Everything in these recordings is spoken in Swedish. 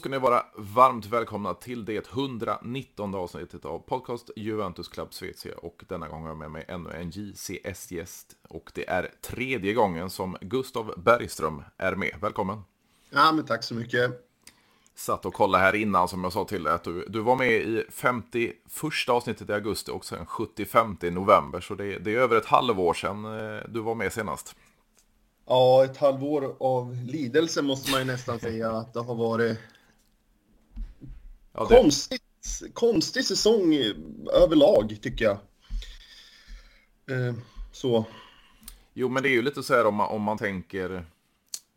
Ska ni vara varmt välkomna till det 119 avsnittet av podcast Juventus Club Svezia och denna gång har jag med mig ännu en JCS-gäst och det är tredje gången som Gustav Bergström är med. Välkommen! Ja, men tack så mycket! Satt och kollade här innan som jag sa till dig att du, du var med i 51 avsnittet i augusti och sen 75 i november så det, det är över ett halvår sedan eh, du var med senast. Ja, ett halvår av lidelse måste man ju nästan säga att det har varit. Ja, det... Konstigt, konstig säsong överlag tycker jag. Eh, så. Jo, men det är ju lite så här om man, om man tänker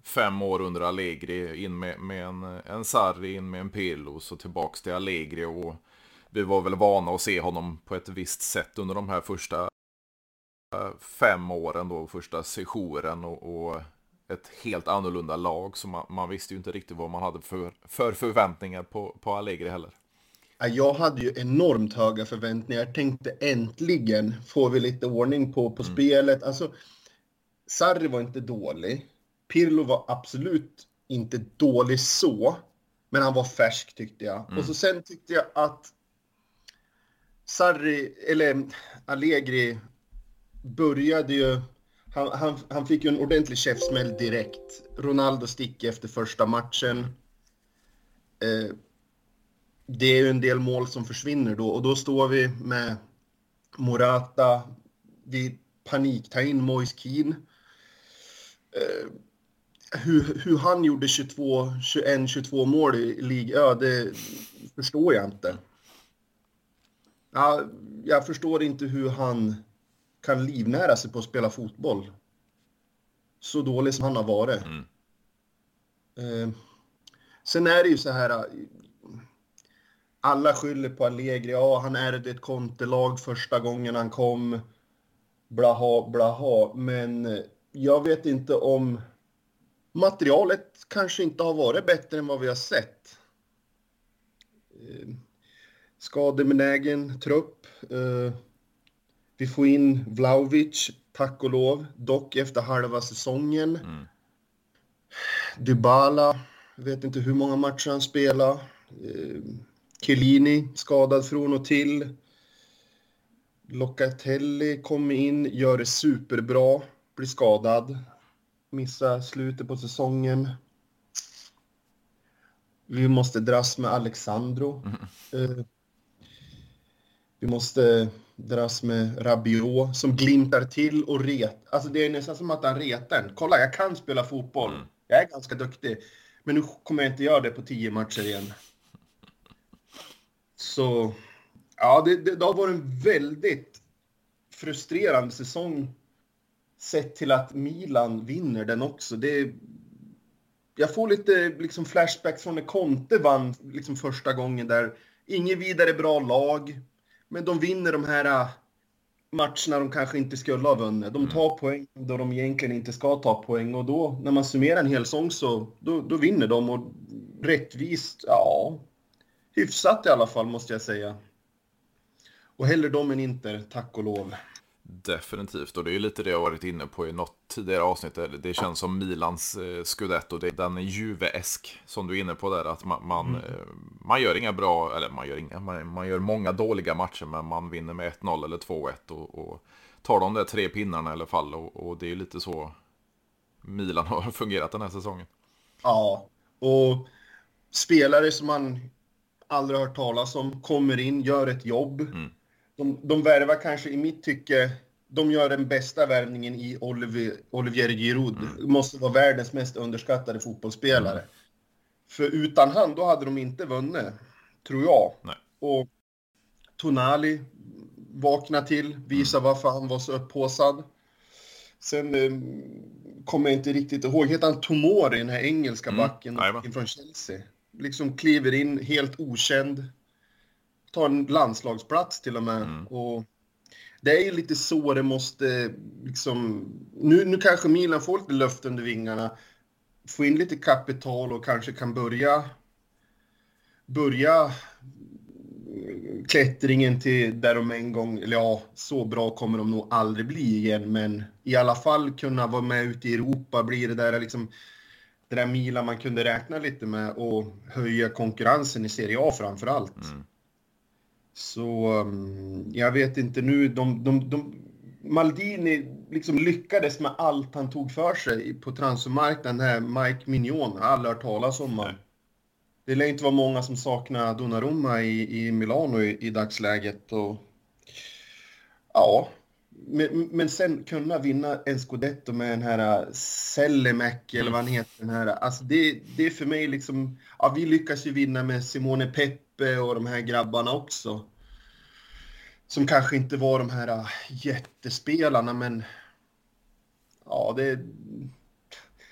fem år under Allegri, in med, med en, en Sarri, in med en Pirlo, så tillbaks till Allegri och vi var väl vana att se honom på ett visst sätt under de här första fem åren då, första sessionen och, och ett helt annorlunda lag. Så man, man, visste ju inte riktigt vad man hade för, för förväntningar på, på Allegri heller. Jag hade ju enormt höga förväntningar. Jag tänkte äntligen får vi lite ordning på, på mm. spelet. Alltså, Sarri var inte dålig. Pirlo var absolut inte dålig så. Men han var färsk tyckte jag. Mm. Och så sen tyckte jag att Sarri, eller Allegri började ju... Han, han, han fick ju en ordentlig käftsmäll direkt. Ronaldo sticker efter första matchen. Eh, det är ju en del mål som försvinner då och då står vi med Morata. Vi paniktar in Moise Keane. Eh, hur, hur han gjorde 22, 21, 22 mål i liga, ja, det förstår jag inte. Ja, jag förstår inte hur han kan livnära sig på att spela fotboll. Så dålig som han har varit. Mm. Eh, sen är det ju så här. Alla skyller på Allegri. Ja, han ärvde ett kontelag första gången han kom. Blaha, blaha. Men jag vet inte om materialet kanske inte har varit bättre än vad vi har sett. Eh, skadebenägen trupp. Eh, vi får in Vlaovic, tack och lov, dock efter halva säsongen. Mm. Dybala, vet inte hur många matcher han spelar. Eh, Chiellini skadad från och till. Locatelli kommer in, gör det superbra, blir skadad. Missar slutet på säsongen. Vi måste dras med Alexandro. Mm. Eh, vi måste dras med Rabiot som glimtar till och ret. Alltså det är nästan som att han retar Kolla, jag kan spela fotboll. Mm. Jag är ganska duktig. Men nu kommer jag inte göra det på tio matcher igen. Så, ja, det, det, det har varit en väldigt frustrerande säsong sett till att Milan vinner den också. Det, jag får lite liksom flashbacks från när Conte vann liksom första gången där. Inget vidare bra lag. Men de vinner de här äh, matcherna de kanske inte skulle ha vunnit. De mm. tar poäng då de egentligen inte ska ta poäng och då, när man summerar en hel säsong så, då, då vinner de och rättvist, ja, hyfsat i alla fall måste jag säga. Och hellre dem än Inter, tack och lov. Definitivt, och det är lite det jag varit inne på i något tidigare avsnitt. Det känns som Milans eh, scudetto, det är den Juve-esk som du är inne på där. Att man, man, mm. Eh, man gör inga bra, eller man gör, inga, man, man gör många dåliga matcher, men man vinner med 1-0 eller 2-1 och, och, tar de där tre pinnarna i alla fall. Och, och det är lite så Milan har fungerat den här säsongen. Ja, och spelare som man aldrig hört talas om kommer in, gör ett jobb. Mm de, de värvar kanske i mitt tycke, de gör den bästa värvningen i Olivier, Olivier Giroud. Mm. Måste vara världens mest underskattade fotbollsspelare. Mm. För utan han, då hade de inte vunnit, tror jag. Nej. Och Tonali vakna till, visa mm. varför han var så upphåsad. Sen eh, kommer jag inte riktigt ihåg, heter han Tomori, den här engelska mm. backen mm. från Chelsea? Liksom kliver in helt okänd, ta en landslagsplats till och med. Mm. Och det är ju lite så det måste liksom... Nu, nu kanske Milan får lite luft under vingarna. Få in lite kapital och kanske kan börja börja klättringen till där de en gång, eller ja, så bra kommer de nog aldrig bli igen, men i alla fall kunna vara med ute i Europa, bli det där liksom det där Milan man kunde räkna lite med och höja konkurrensen i Serie A framför allt. Mm. Så um, jag vet inte nu, de, de, de, Maldini liksom lyckades med allt han tog för sig på transfermarknaden. Här Mike Mignon, har aldrig hört talas om honom. Det lär inte vara många som saknar Donnarumma i, i Milano i, i dagsläget. Och, ja, men, men sen kunna vinna en scudetto med den här Sellemäki eller vad han heter. Den här, alltså det, det är för mig liksom, ja vi lyckas ju vinna med Simone Peppe och de här grabbarna också. Som kanske inte var de här äh, jättespelarna men ja det är...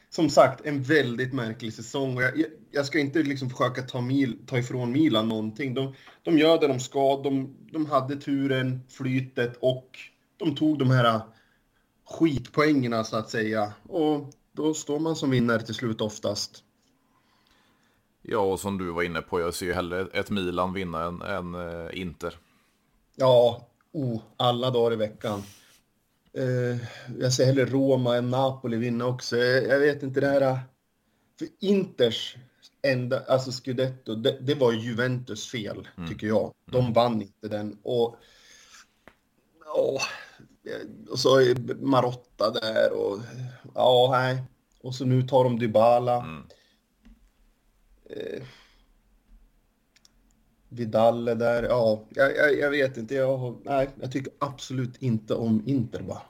som sagt en väldigt märklig säsong. Och jag, jag ska inte liksom försöka ta, mil, ta ifrån Milan någonting. De, de gör det de ska. De, de hade turen, flytet och de tog de här äh, skitpoängerna så att säga. Och då står man som vinnare till slut oftast. Ja, och som du var inne på, jag ser ju hellre ett Milan vinna än, än äh, Inter. Ja, oh, alla dagar i veckan. Eh, jag ser hellre Roma än Napoli vinna också. Jag, jag vet inte det här... För Inters enda, alltså Scudetto, det, det var Juventus fel, mm. tycker jag. De mm. vann inte den. Och, och, och så är Marotta där och ja, nej. Och så nu tar de Dybala. Mm. Eh, Vidal är där. Ja, jag, jag, jag, vet inte. Jag, nej, jag tycker absolut inte om Inter bara.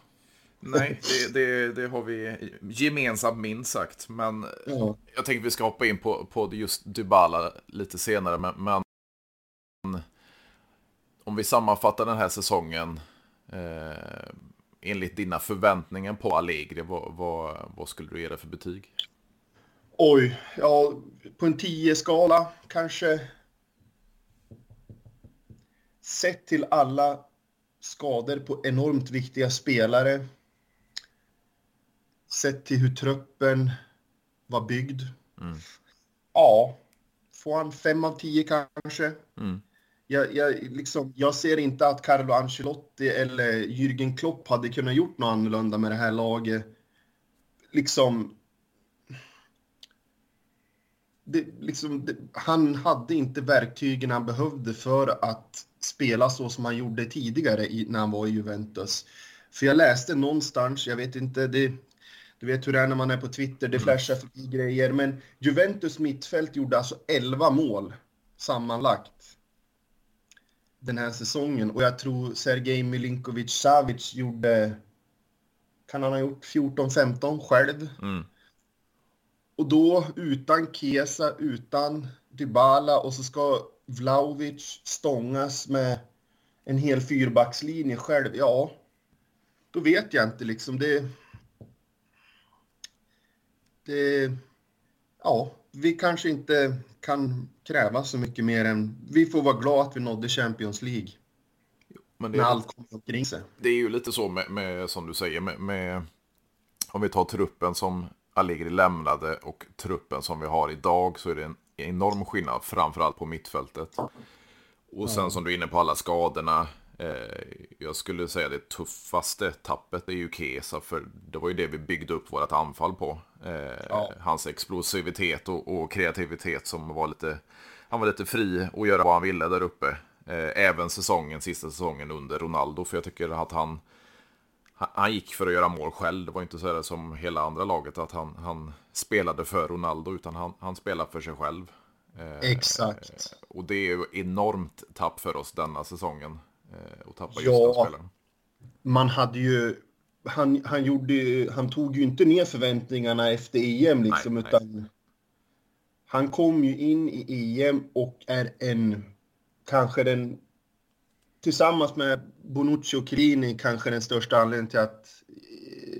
Nej, det, det, det, har vi gemensamt minst sagt. Men ja. jag tänkte vi ska hoppa in på, på just Dybala lite senare. Men, men om vi sammanfattar den här säsongen eh, enligt dina förväntningar på Allegri, vad, vad, vad, skulle du ge det för betyg? Oj, ja, på en 10-skala kanske sett till alla skador på enormt viktiga spelare, sett till hur truppen var byggd. Mm. Ja, får han fem av tio kanske. Mm. Jag, jag, liksom, jag ser inte att Carlo Ancelotti eller Jürgen Klopp hade kunnat gjort något annorlunda med det här laget. Liksom, det, liksom det, han hade inte verktygen han behövde för att spela så som han gjorde tidigare i, när han var i Juventus. För jag läste någonstans, jag vet inte, det, du vet hur det är när man är på Twitter, det mm. flashar förbi grejer, men Juventus mittfält gjorde alltså 11 mål sammanlagt den här säsongen och jag tror Sergej Milinkovic Savic gjorde, kan han ha gjort 14-15 själv? Mm. Och då utan Kesa, utan Dybala och så ska Vlaovic stångas med en hel fyrbackslinje själv, ja, då vet jag inte liksom. Det, det, ja, vi kanske inte kan kräva så mycket mer än, vi får vara glada att vi nådde Champions League. Men det när allt kommer omkring sig. Det är ju lite så med, med som du säger, med, med, om vi tar truppen som Allegri lämnade och truppen som vi har idag så är det en enorm skillnad, framförallt på mittfältet. Och sen som du är inne på alla skadorna. Eh, jag skulle säga det tuffaste tappet är ju Kesa, för det var ju det vi byggde upp vårt anfall på. Eh, ja. Hans explosivitet och, och, kreativitet som var lite, han var lite fri att göra vad han ville där uppe. Eh, även säsongen, sista säsongen under Ronaldo, för jag tycker att han han gick för att göra mål själv. Det var inte så som hela andra laget att han, han spelade för Ronaldo utan han, han spelade för sig själv. Eh, Exakt. Eh, och det är ju enormt tapp för oss denna säsongen. Eh, att tappa ja, just den spelaren. Man hade ju, han, han, gjorde, han tog ju inte ner förväntningarna efter EM liksom nej, utan nej. han kom ju in i EM och är en, kanske den tillsammans med Bonucci och Chiellini kanske den största anledningen till att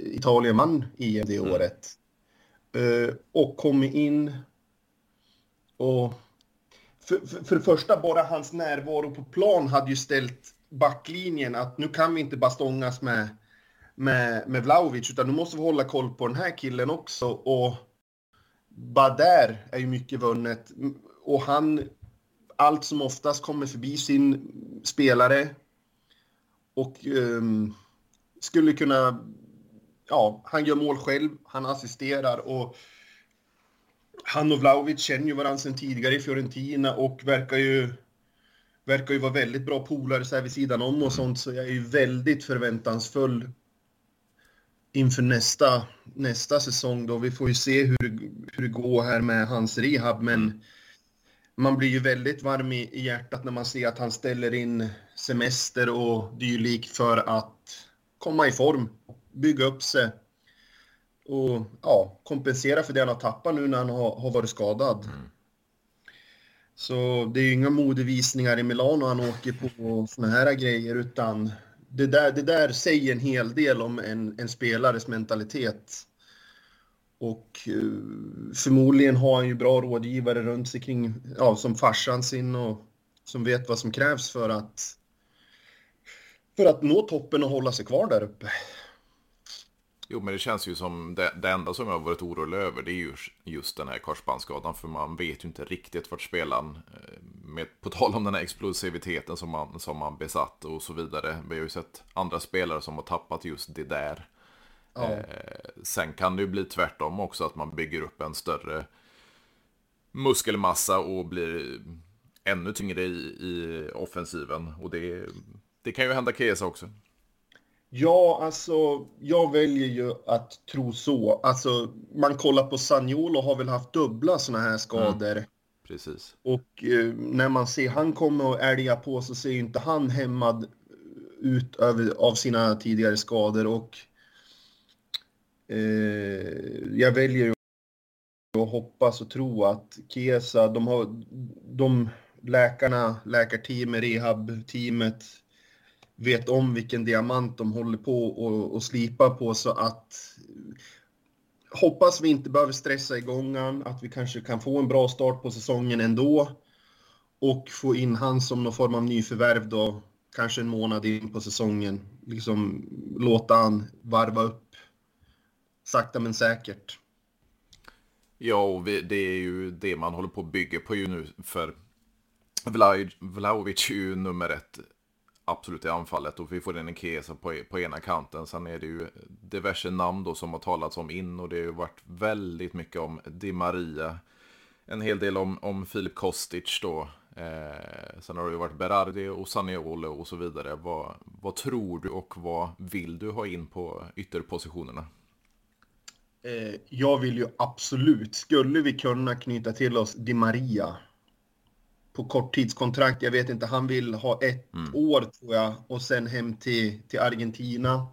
Italien vann EM det mm. året. Uh, och kom in och för, för, för, det första, bara hans närvaro på plan hade ju ställt backlinjen att nu kan vi inte bara stångas med, med, med Vlaovic, utan nu måste vi hålla koll på den här killen också. Och bara där är ju mycket vunnet. Och han allt som oftast kommer förbi sin spelare och um, skulle kunna... Ja, han gör mål själv, han assisterar och han och Vlahovic känner ju varandra sedan tidigare i Fiorentina och verkar ju verkar ju vara väldigt bra polare så här vid sidan om och sånt, så jag är ju väldigt förväntansfull inför nästa, nästa säsong då. Vi får ju se hur, hur det går här med hans rehab, men man blir ju väldigt varm i, i hjärtat när man ser att han ställer in semester och dylikt för att komma i form, bygga upp sig och ja, kompensera för det han har tappat nu när han har, har varit skadad. Mm. Så det är ju inga modevisningar i Milano han åker på såna här grejer utan det där, det där säger en hel del om en, en spelares mentalitet. Och eh, förmodligen har han ju bra rådgivare runt sig kring, ja, som farsan sin och som vet vad som krävs för att för att nå toppen och hålla sig kvar där uppe. Jo, men det känns ju som det, det enda som jag har varit orolig över det är ju just den här korsbandsskadan. För man vet ju inte riktigt vart spelaren, eh, med, på tal om den här explosiviteten som man, som man besatt och så vidare. Vi har ju sett andra spelare som har tappat just det där. Ja. Eh, sen kan det ju bli tvärtom också, att man bygger upp en större muskelmassa och blir ännu tyngre i, i offensiven. Och det, det kan ju hända Kesa också. Ja, alltså jag väljer ju att tro så. Alltså man kollar på Sagnolo har väl haft dubbla sådana här skador. Mm. Precis. Och eh, när man ser han kommer och älga på så ser ju inte han hämmad ut över, av sina tidigare skador och Eh, jag väljer ju att hoppas och tro att Kesa, de har, de läkarna, läkarteamet, rehabteamet vet om vilken diamant de håller på och, och slipa på så att hoppas vi inte behöver stressa igång han, att vi kanske kan få en bra start på säsongen ändå och få in han som någon form av nyförvärv då, kanske en månad in på säsongen. Liksom låta han varva upp sakta men säkert. Ja, och vi, det är ju det man håller på att bygga på ju nu för Vlahovic är ju nummer ett absolut i anfallet och vi får in en Kesa på, på ena kanten. Sen är det ju diverse namn då som har talats om in och det har ju varit väldigt mycket om Di Maria. En hel del om, om Filip Kostic då. Eh, sen har det ju varit Berardi och Saniolo och så vidare. Vad, vad tror du och vad vill du ha in på ytterpositionerna? Eh, jag vill ju absolut, skulle vi kunna knyta till oss Di Maria på korttidskontrakt. Jag vet inte, han vill ha ett mm. år tror jag och sen hem till, till Argentina.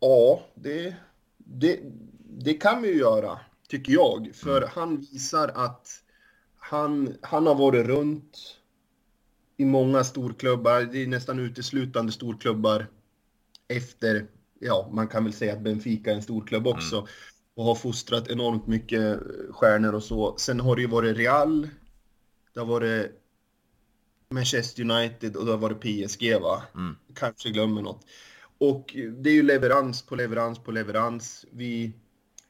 Ja, det, det, det kan vi ju göra, tycker jag. För mm. han visar att han, han har varit runt i många storklubbar. Det är nästan uteslutande storklubbar efter, ja, man kan väl säga att Benfica är en storklubb mm. också. Mm. Och har fostrat enormt mycket stjärnor och så. Sen har det ju varit Real, det har varit Manchester United och det har varit PSG va? Mm. Kanske glömmer något. Och det är ju leverans på leverans på leverans. Vi,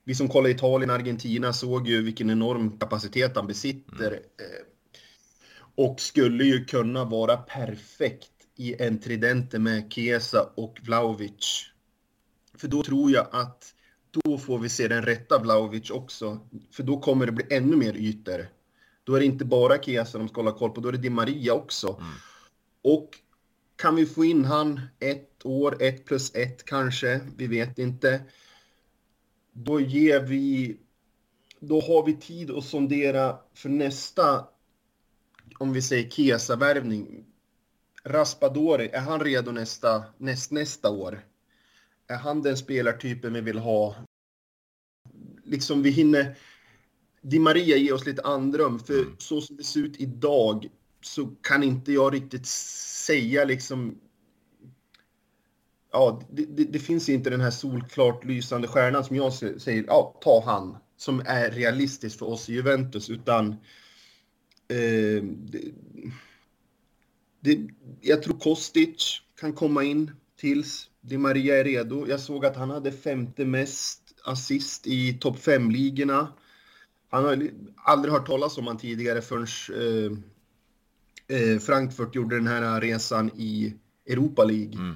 vi som kollar Italien Argentina såg ju vilken enorm kapacitet han besitter. Mm. Eh, och skulle ju kunna vara perfekt i en tridente med Chiesa och Vlaovic. För då tror jag att då får vi se den rätta Vlaovic också. För då kommer det bli ännu mer ytor. Då är det inte bara Chiesa de ska hålla koll på, då är det Di Maria också. Mm. Och kan vi få in han ett år, ett plus ett kanske, vi vet inte. Då ger vi, då har vi tid att sondera för nästa, om vi säger Chiesa-värvning. Raspadori, är han redo nästa, näst, nästa år? Är han den spelartypen vi vill ha? Liksom vi hinner, Di Maria ger oss lite andrum, för mm. så som det ser ut idag så kan inte jag riktigt säga liksom... Ja, det, det, det finns inte den här solklart lysande stjärnan som jag säger, ja, ta han, som är realistisk för oss i Juventus, utan... Eh, det, jag tror Kostic kan komma in tills Di Maria är redo. Jag såg att han hade femte mest assist i topp 5-ligorna. Han har aldrig hört talas om han tidigare förrän eh, eh, Frankfurt gjorde den här resan i Europa League. Mm.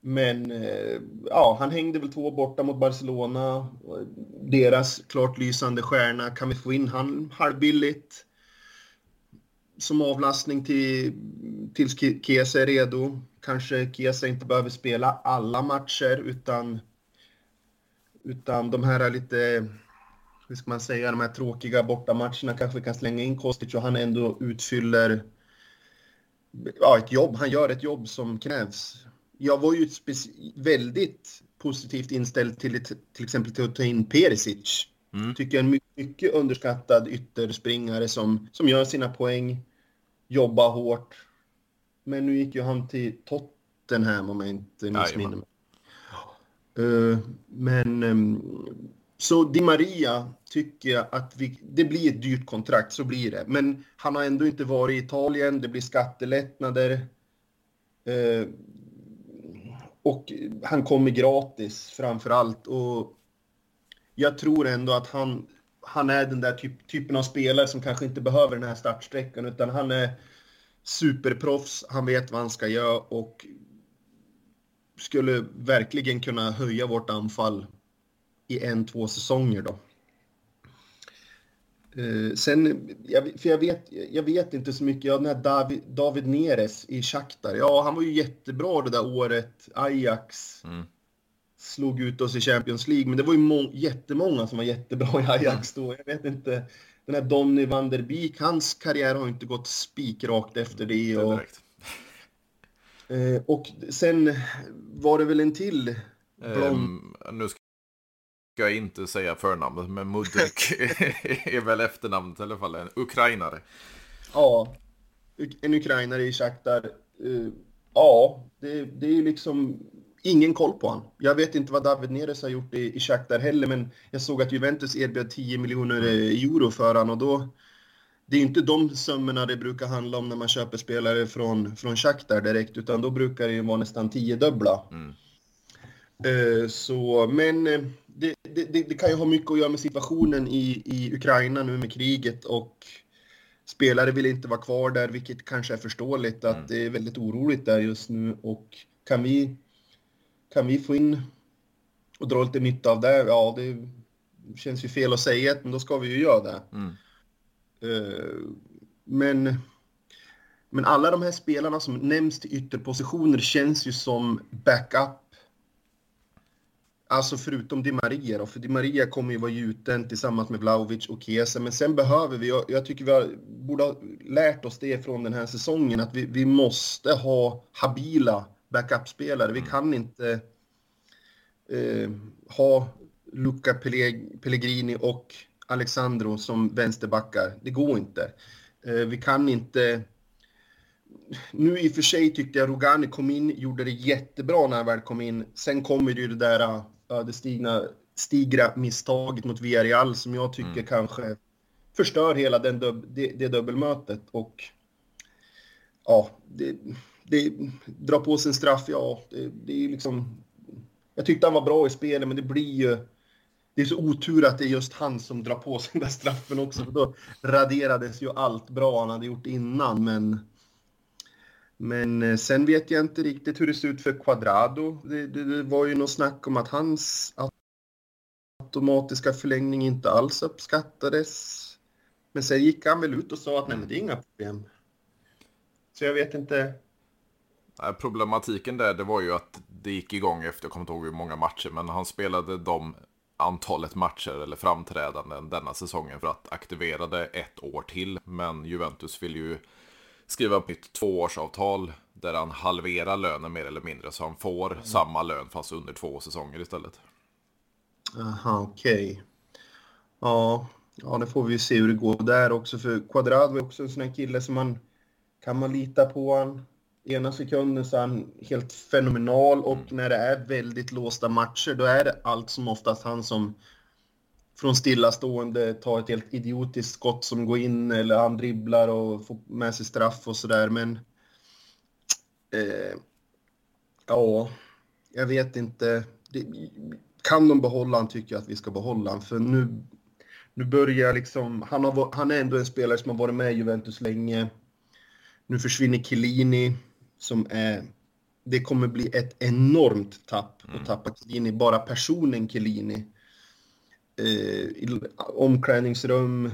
Men eh, ja, han hängde väl två borta mot Barcelona. Deras klart lysande stjärna. Kan vi få in han halvbilligt? Som avlastning till, tills Kiesa är redo. Kanske Kiesa inte behöver spela alla matcher utan, utan de här lite, hur ska man säga, de här tråkiga bortamatcherna kanske vi kan slänga in Kostic och han ändå utfyller ja, ett jobb. Han gör ett jobb som krävs jag var ju väldigt positivt inställd till till exempel till att ta in Perisic. Mm. Tycker jag är en mycket underskattad ytterspringare som, som gör sina poäng, jobbar hårt. Men nu gick ju han till Tottenham om jag inte missminner mig. Uh, men um, så Di Maria tycker jag att vi, det blir ett dyrt kontrakt, så blir det. Men han har ändå inte varit i Italien, det blir skattelättnader. Uh, och han kommer gratis framför allt. Och jag tror ändå att han, han är den där typ, typen av spelare som kanske inte behöver den här startsträckan utan han är superproffs, han vet vad han ska göra och skulle verkligen kunna höja vårt anfall i en, två säsonger då. Uh, sen, jag, för jag vet, jag vet inte så mycket, ja, den här David, David Neres i Shakhtar, ja han var ju jättebra det där året, Ajax mm slog ut oss i Champions League, men det var ju må jättemånga som var jättebra i Ajax då, jag vet inte, den här Donny van der Beek, hans karriär har inte gått spikrakt efter det. Och, uh, och sen var det väl en till blond... Um, nu ska jag inte säga förnamnet, men Mudrik är väl efternamnet i alla fall, en ukrainare. Ja, en ukrainare i Shakhtar. Uh, ja, det, det är ju liksom ingen koll på honom. Jag vet inte vad David Neres har gjort i, i Shakhtar heller, men jag såg att Juventus erbjöd 10 miljoner eh, euro för honom och då det är inte de summorna det brukar handla om när man köper spelare från, från Shakhtar direkt, utan då brukar det ju vara nästan tiodubbla. Mm. Uh, så, men det, det, det, kan ju ha mycket att göra med situationen i, i Ukraina nu med kriget och spelare vill inte vara kvar där, vilket kanske är förståeligt att mm. det är väldigt oroligt där just nu och kan vi, kan vi få in och dra lite nytta av det, ja det känns ju fel att säga men då ska vi ju göra det. Mm. Uh, men, men alla de här spelarna som nämns till ytterpositioner känns ju som backup Alltså förutom Di Maria då, för Di Maria kommer ju vara gjuten tillsammans med Vlahovic och Chiesa. Men sen behöver vi, jag tycker vi har, borde ha lärt oss det från den här säsongen, att vi, vi måste ha habila backup-spelare. Vi mm. kan inte eh, ha Luca Pellegrini och Alexandro som vänsterbackar. Det går inte. Eh, vi kan inte... Nu i och för sig tyckte jag Rogani kom in, gjorde det jättebra när han väl kom in. Sen kommer det ju det där ödesdigra stigra misstaget mot Villarreal som jag tycker mm. kanske förstör hela den dub, det, det dubbelmötet. Och ja, det, det dra på sig en straff, ja, det, det är liksom... Jag tyckte han var bra i spelet, men det blir ju... Det är så otur att det är just han som drar på sig den där straffen också, för då raderades ju allt bra han hade gjort innan, men... Men eh, sen vet jag inte riktigt hur det ser ut för Quadrado. Det, det, det var ju något snack om att hans automatiska förlängning inte alls uppskattades. Men sen gick han väl ut och sa att nej, men det är inga problem. Så jag vet inte. Problematiken där det var ju att det gick igång efter, jag kommer inte ihåg hur många matcher, men han spelade de antalet matcher eller framträdanden denna säsongen för att aktivera det ett år till. Men Juventus vill ju skriva upp ett tvåårsavtal där han halverar lönen mer eller mindre så han får mm. samma lön fast under två säsonger istället. Aha, okej. Okay. Ja, ja, det får vi se hur det går där också för Quadrado är också en sån här kille som man kan man lita på han. Ena sekunden så är han helt fenomenal och mm. när det är väldigt låsta matcher då är det allt som oftast han som från stillastående ta ett helt idiotiskt skott som går in eller han dribblar och får med sig straff och sådär. Men eh, ja, jag vet inte. Det, kan de behålla han tycker jag att vi ska behålla han. För nu, nu börjar liksom, han, har, han är ändå en spelare som har varit med i Juventus länge. Nu försvinner Chiellini som är det kommer bli ett enormt tapp att mm. tappa Chiellini, bara personen Chiellini. Eh, omklädningsrum,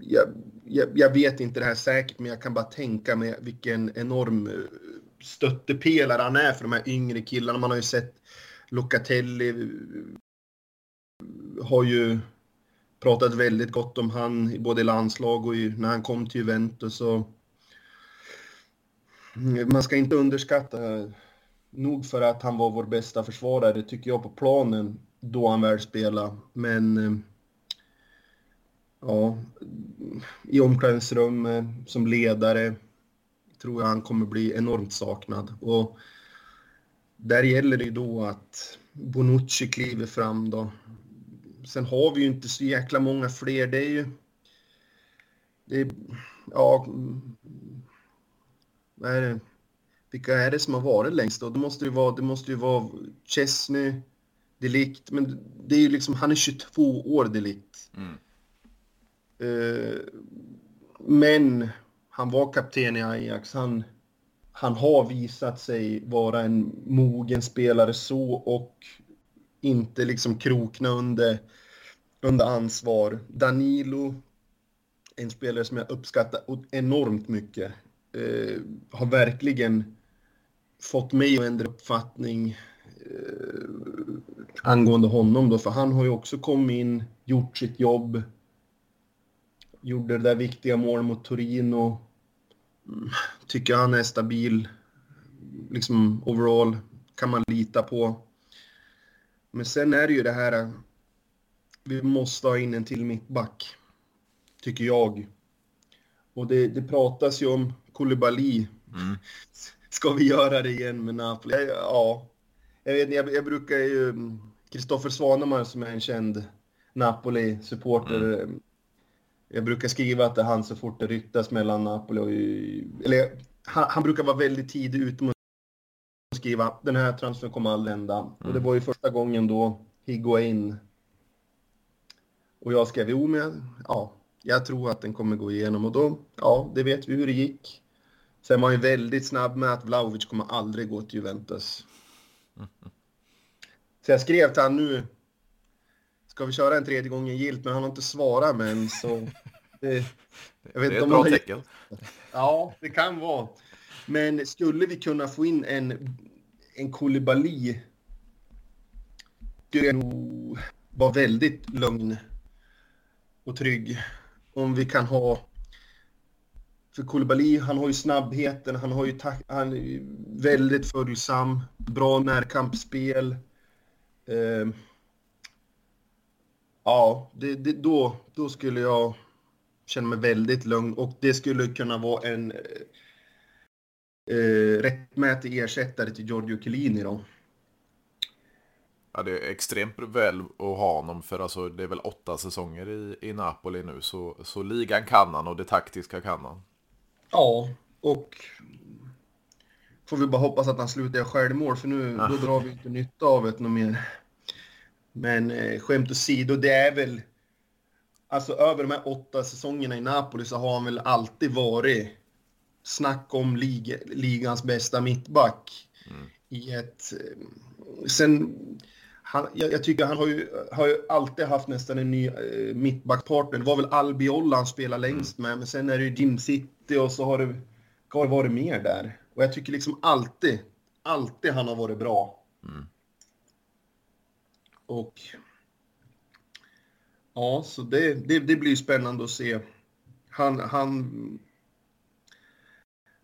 jag, jag, jag, vet inte det här säkert, men jag kan bara tänka mig vilken enorm eh, stöttepelare han är för de här yngre killarna. Man har ju sett Locatelli eh, har ju pratat väldigt gott om han, både i landslag och i, när han kom till Juventus. Och Mm, man ska inte underskatta eh, nog för att han var vår bästa försvarare, tycker jag, på planen då han väl spelade. Men eh, ja, i omklädningsrum eh, som ledare tror jag han kommer bli enormt saknad. Och där gäller det ju då att Bonucci kliver fram då. Sen har vi ju inte så jäkla många fler. Det är ju... Det är, ja... Vad är det? Vilka är det som har varit längst då? Det måste ju vara, det måste ju vara Chesney, Delikt, men det är ju liksom, han är 22 år Delikt. Mm. Uh, men han var kapten i Ajax. Han, han har visat sig vara en mogen spelare så och inte liksom krokna under, under ansvar. Danilo, en spelare som jag uppskattar enormt mycket, eh, har verkligen fått mig att ändra uppfattning eh, angående honom då, för han har ju också kommit in, gjort sitt jobb, gjorde det där viktiga målet mot Torino. Mm, tycker han är stabil, liksom overall, kan man lita på. Men sen är det ju det här, vi måste ha in en till mittback, tycker jag. Och det, det pratas ju om Koulibaly. Mm. Ska vi göra det igen med Napoli? Ja, jag, vet, jag, jag brukar ju... Kristoffer Svanemar som är en känd Napoli-supporter. Mm. Jag brukar skriva att det är han så fort det ryktas mellan Napoli och... Eller han, han brukar vara väldigt tidig ute med att skriva den här transfern kommer aldrig hända. Mm. Och det var ju första gången då Higuain och jag skrev jo men ja, jag tror att den kommer gå igenom och då, ja, det vet vi hur det gick. Sen var han ju väldigt snabb med att Vlahovic kommer aldrig gå till Juventus. Så jag skrev till honom nu, ska vi köra en tredje gången gilt, men han har inte svarat men så... Det, jag vet det är ett bra tecken. Ja, det kan vara. Men skulle vi kunna få in en, en Koulibaly skulle jag nog vara väldigt lugn och trygg. Om vi kan ha för Koulibaly, han har ju snabbheten, han, har ju han är väldigt följsam, bra närkampsspel. Eh, ja, det, det, då, då skulle jag känna mig väldigt lugn och det skulle kunna vara en eh, eh, rättmätig ersättare till Giorgio Chiellini då. Ja, det är extremt väl att ha honom för alltså, det är väl åtta säsonger i, i Napoli nu så, så ligan kan han och det taktiska kan han. Ja, och får vi bara hoppas att han slutar göra självmål för nu ja. då drar vi inte nytta av det något mer. Men eh, skämt åsido, det är väl alltså över de här åtta säsongerna i Napoli så har han väl alltid varit snack om lig ligans bästa mittback mm. i ett... Eh, sen, han, jag, jag, tycker han har ju, har ju alltid haft nästan en ny eh, mittbackpartner. Det var väl Albiol han spelade längst mm. med, men sen är det ju Jim City och så har det, har det varit mer där. Och jag tycker liksom alltid, alltid han har varit bra. Mm. Och ja, så det, det, det blir spännande att se. Han, han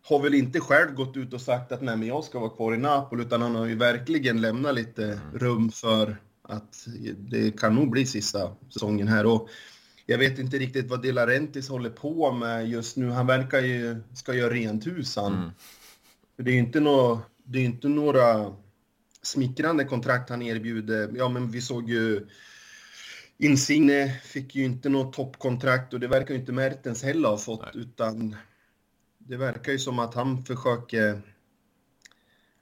har väl inte själv gått ut och sagt att nej, men jag ska vara kvar i Napoli, utan han har ju verkligen lämnat lite mm. rum för att det kan nog bli sista säsongen här. Och jag vet inte riktigt vad De Laurentiis håller på med just nu. Han verkar ju ska göra rent hus han. Mm. Det är ju inte, nå, det är inte några smickrande kontrakt han erbjuder. Ja, men vi såg ju Insigne fick ju inte något toppkontrakt och det verkar ju inte Mertens heller ha fått, Nej. utan det verkar ju som att han försöker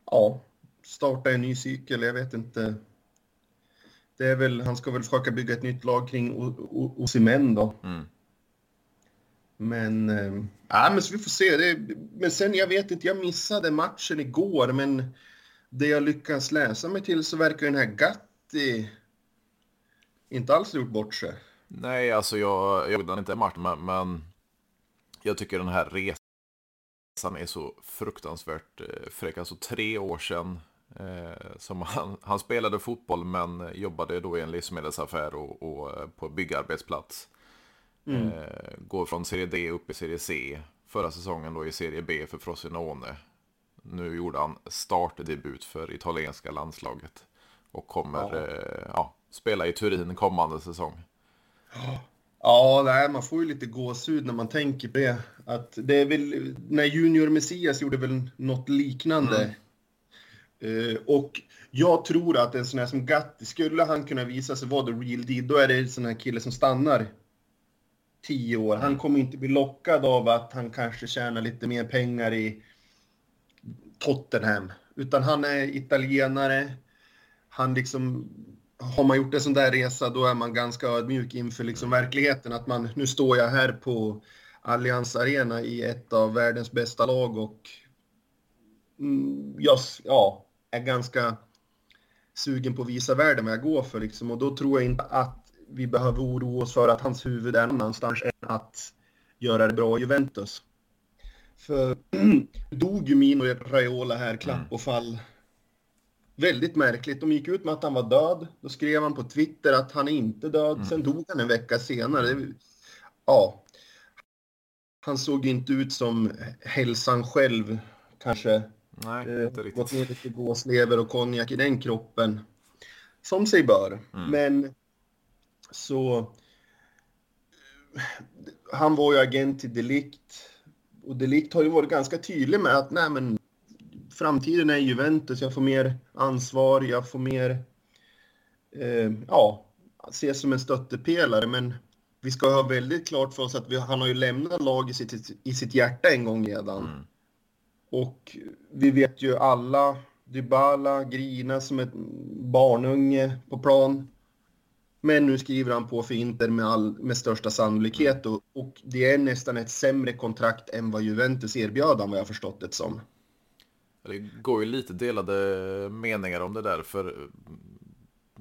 ja, starta en ny cykel. Jag vet inte. Det är väl, han ska väl försöka bygga ett nytt lag kring Osimhen då. Mm. Men, äh, ja, men så vi får se. Det, men sen, jag vet inte, jag missade matchen igår, men det jag lyckas läsa mig till så verkar den här Gatti inte alls gjort bort sig. Nej, alltså jag, jag inte matchen, men, men jag tycker den här resan är så fruktansvärt eh, fräck. Alltså tre år sedan eh, som han, han spelade fotboll men jobbade då i en livsmedelsaffär och, och eh, på byggarbetsplats. Mm. Eh, går från Serie D upp i Serie C. Förra säsongen då i Serie B för Frosinone. Nu gjorde han startdebut för italienska landslaget. Och kommer ja. Eh, ja, spela i Turin kommande säsong. Ja, nej, man får ju lite gåshud när man tänker på det. Att det är väl, när Junior Messias gjorde väl något liknande. Mm. Uh, och jag tror att en sån här som Gatti, skulle han kunna visa sig vara the real deal, då är det en sån här kille som stannar tio år. Han kommer inte bli lockad av att han kanske tjänar lite mer pengar i Tottenham. Utan han är italienare. Han liksom har man gjort en sån där resa då är man ganska ödmjuk inför liksom verkligheten. Att man, nu står jag här på Allianz Arena i ett av världens bästa lag och mm, jag ja, är ganska sugen på att visa världen vad jag går för. Liksom. Och då tror jag inte att vi behöver oroa oss för att hans huvud är någonstans än att göra det bra i Juventus. För dog ju Mino Raiola här, klapp och fall Väldigt märkligt. De gick ut med att han var död. Då skrev han på Twitter att han är inte död. Mm. Sen dog han en vecka senare. Ja. Han såg inte ut som hälsan själv kanske. Nej, eh, inte riktigt. Gått ner lite gåslever och konjak i den kroppen. Som sig bör. Mm. Men så... Han var ju agent till Delikt. Och Delikt har ju varit ganska tydlig med att nej men framtiden är Juventus. Jag får mer ansvar, jag får mer, eh, ja, ses som en stöttepelare. Men vi ska ha väldigt klart för oss att vi, han har ju lämnat laget i sitt, i sitt hjärta en gång redan. Mm. Och vi vet ju alla, Dybala grina som ett barnunge på plan. Men nu skriver han på för Inter med, all, med största sannolikhet och, och det är nästan ett sämre kontrakt än vad Juventus erbjöd han vad jag förstått det som. Det går ju lite delade meningar om det där för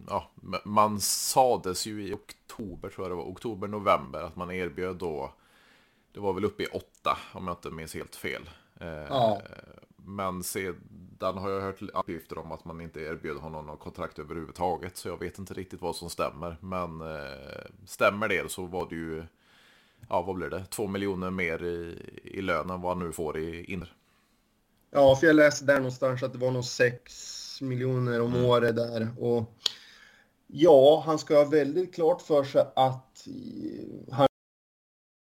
ja, man sades ju i oktober, tror jag det var, oktober-november att man erbjöd då, det var väl uppe i åtta om jag inte minns helt fel. Eh, ja. Men sedan har jag hört uppgifter om att man inte erbjöd honom något kontrakt överhuvudtaget. Så jag vet inte riktigt vad som stämmer. Men eh, stämmer det så var det ju, ja vad blir det, två miljoner mer i, i lön än vad han nu får i inner. Ja, för jag läste där någonstans att det var nog 6 miljoner om mm. året där. Och ja, han ska ha väldigt klart för sig att han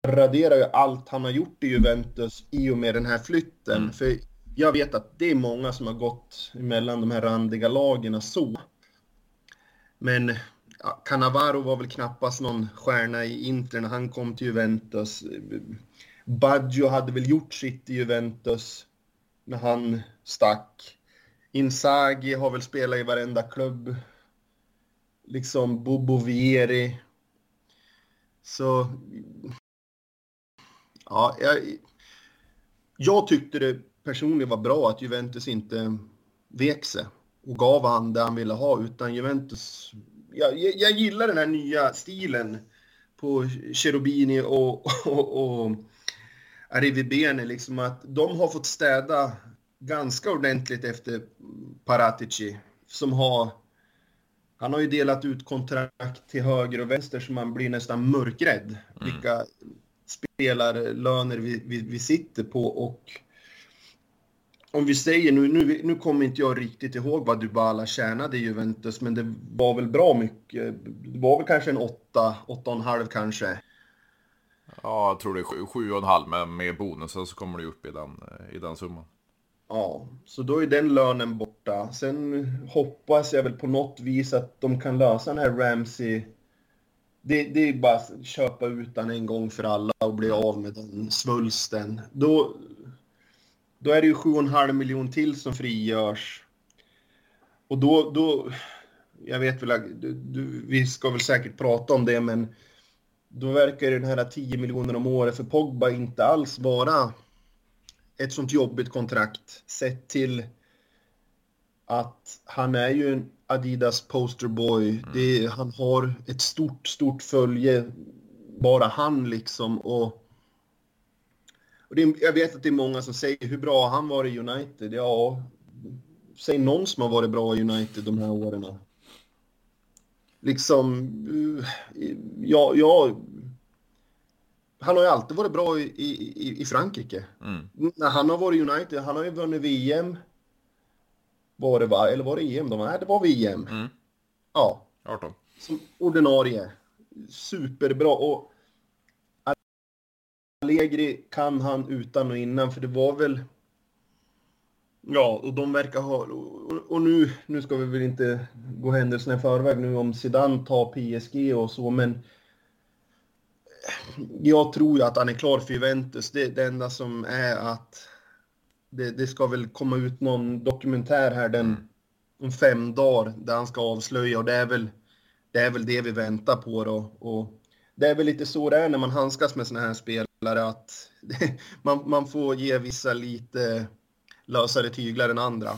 raderar ju allt han har gjort i Juventus i och med den här flytten. Mm. För jag vet att det är många som har gått mellan de här randiga lagen så. Men ja, Cannavaro var väl knappast någon stjärna i Inter när han kom till Juventus. Baggio hade väl gjort sitt i Juventus när han stack. Inzaghi har väl spelat i varenda klubb. Liksom Bobo Vieri. Så... Ja, jag, jag tyckte det personligen var bra att Juventus inte vek sig och gav han det han ville ha, utan Juventus... Jag, jag, jag gillar den här nya stilen på Cherubini och, och, och Arrivibene, liksom att de har fått städa ganska ordentligt efter Paratici som har han har ju delat ut kontrakt till höger och vänster så man blir nästan mörkrädd mm. vilka spelarlöner vi, vi, vi sitter på och om vi säger nu, nu, nu kommer inte jag riktigt ihåg vad Dybala tjänade i Juventus, men det var väl bra mycket. Det var väl kanske en åtta, åtta och en halv kanske. Ja, jag tror det är sju, sju och en halv, men med bonusen så kommer det upp i den, eh, i den summan. Ja, så då är den lönen borta. Sen hoppas jag väl på något vis att de kan lösa den här Ramsey. Det, det är bara att köpa ut den en gång för alla och bli av med den svulsten. Då, då är det ju 7,5 miljon till som frigörs. Och då, då jag vet väl, du, du, vi ska väl säkert prata om det, men då verkar den här 10 miljoner om året för Pogba inte alls vara ett sånt jobbigt kontrakt sett till att han är ju en Adidas posterboy. Mm. Det, han har ett stort, stort följe, bara han liksom. Och, och det, jag vet att det är många som säger hur bra han var i United. Ja, säg någon som har varit bra i United de här åren. Liksom, eh, ja, ja han har ju alltid varit bra i, i, i Frankrike. Mm. När han har varit United, han har ju vunnit VM. Var det va? Eller var det EM? De, nej, det var VM. Mm. Ja. 18. Som ordinarie. Superbra. Och Allegri kan han utan och innan, för det var väl... Ja, och de verkar ha... Och, nu, nu ska vi väl inte gå händelserna i förväg nu om Zidane tar PSG och så, men jag tror ju att han är klar för Juventus. Det, det enda som är att det, det, ska väl komma ut någon dokumentär här den mm. om fem dagar där han ska avslöja och det är väl det, är väl det vi väntar på då. Och det är väl lite så det är när man handskas med såna här spelare att man, man får ge vissa lite lösare tyglar än andra.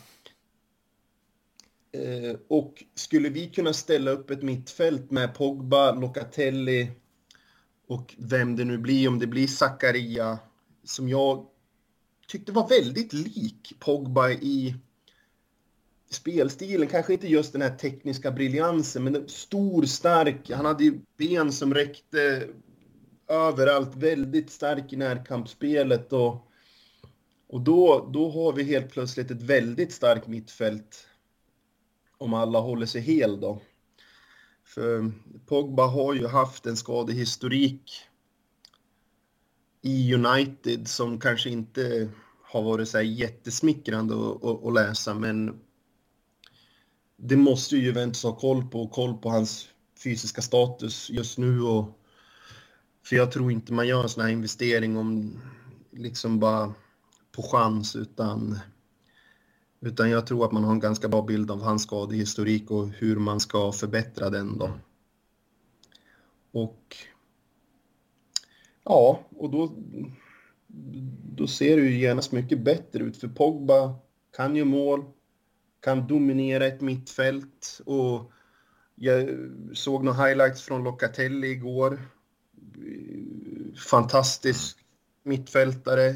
Eh, och skulle vi kunna ställa upp ett mittfält med Pogba, Locatelli, och vem det nu blir, om det blir Zakaria, som jag tyckte var väldigt lik Pogba i spelstilen. Kanske inte just den här tekniska briljansen, men stor, stark. Han hade ju ben som räckte överallt. Väldigt stark i närkampsspelet. Och, och då, då har vi helt plötsligt ett väldigt starkt mittfält. Om alla håller sig hel då. För Pogba har ju haft en skadehistorik i United som kanske inte har varit så här jättesmickrande att, att, att läsa, men det måste ju Juventus ha koll på, och koll på hans fysiska status just nu. Och, för jag tror inte man gör en sån här investering om liksom bara på chans, utan utan jag tror att man har en ganska bra bild av hans skadehistorik och hur man ska förbättra den då. Och ja, och då, då ser det ju genast mycket bättre ut för Pogba kan ju mål, kan dominera ett mittfält och jag såg några highlights från Locatelli igår. Fantastisk mittfältare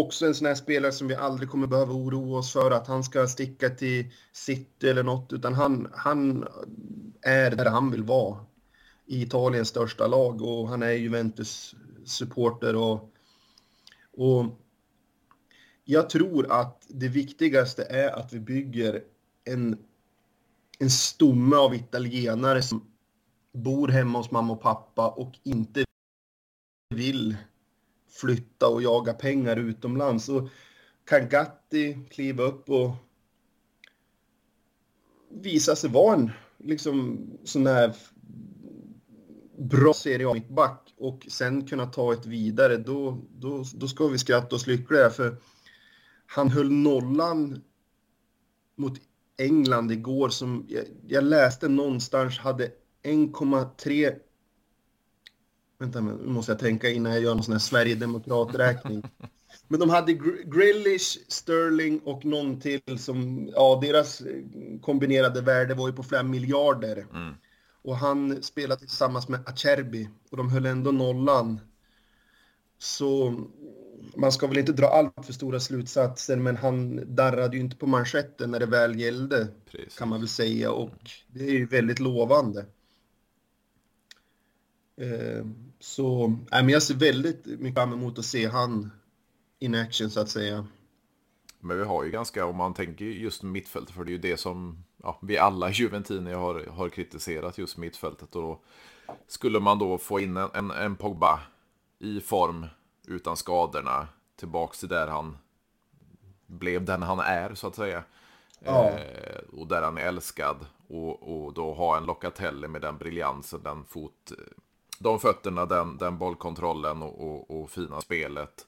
också en sån här spelare som vi aldrig kommer behöva oroa oss för att han ska sticka till City eller något, utan han, han är där han vill vara. I Italiens största lag och han är Juventus supporter och, och jag tror att det viktigaste är att vi bygger en, en stomme av italienare som bor hemma hos mamma och pappa och inte vill flytta och jaga pengar utomlands. Och kan Gatti kliva upp och visa sig vara en liksom, sån här bra Serie A-mittback och sen kunna ta ett vidare, då, då, då ska vi skratta oss lyckliga. För han höll nollan mot England igår som jag, jag läste någonstans hade 1,3 Vänta, nu måste jag tänka innan jag gör någon sån här Sverigedemokraträkning. Men de hade Grillish, Sterling och någon till som, ja, deras kombinerade värde var ju på flera miljarder. Mm. Och han spelade tillsammans med Acerbi och de höll ändå nollan. Så man ska väl inte dra allt för stora slutsatser, men han darrade ju inte på manschetten när det väl gällde, Precis. kan man väl säga. Och det är ju väldigt lovande. Eh, så äh, men jag ser väldigt mycket fram emot att se han in action så att säga. Men vi har ju ganska, om man tänker just mittfältet, för det är ju det som ja, vi alla Juventini har, har kritiserat just mittfältet. Och då skulle man då få in en, en, en Pogba i form utan skadorna tillbaks till där han blev den han är så att säga. Ja. Eh, och där han är älskad. Och, och då ha en Locatelli med den briljansen, den fot de fötterna, den, den bollkontrollen och, och, och fina spelet.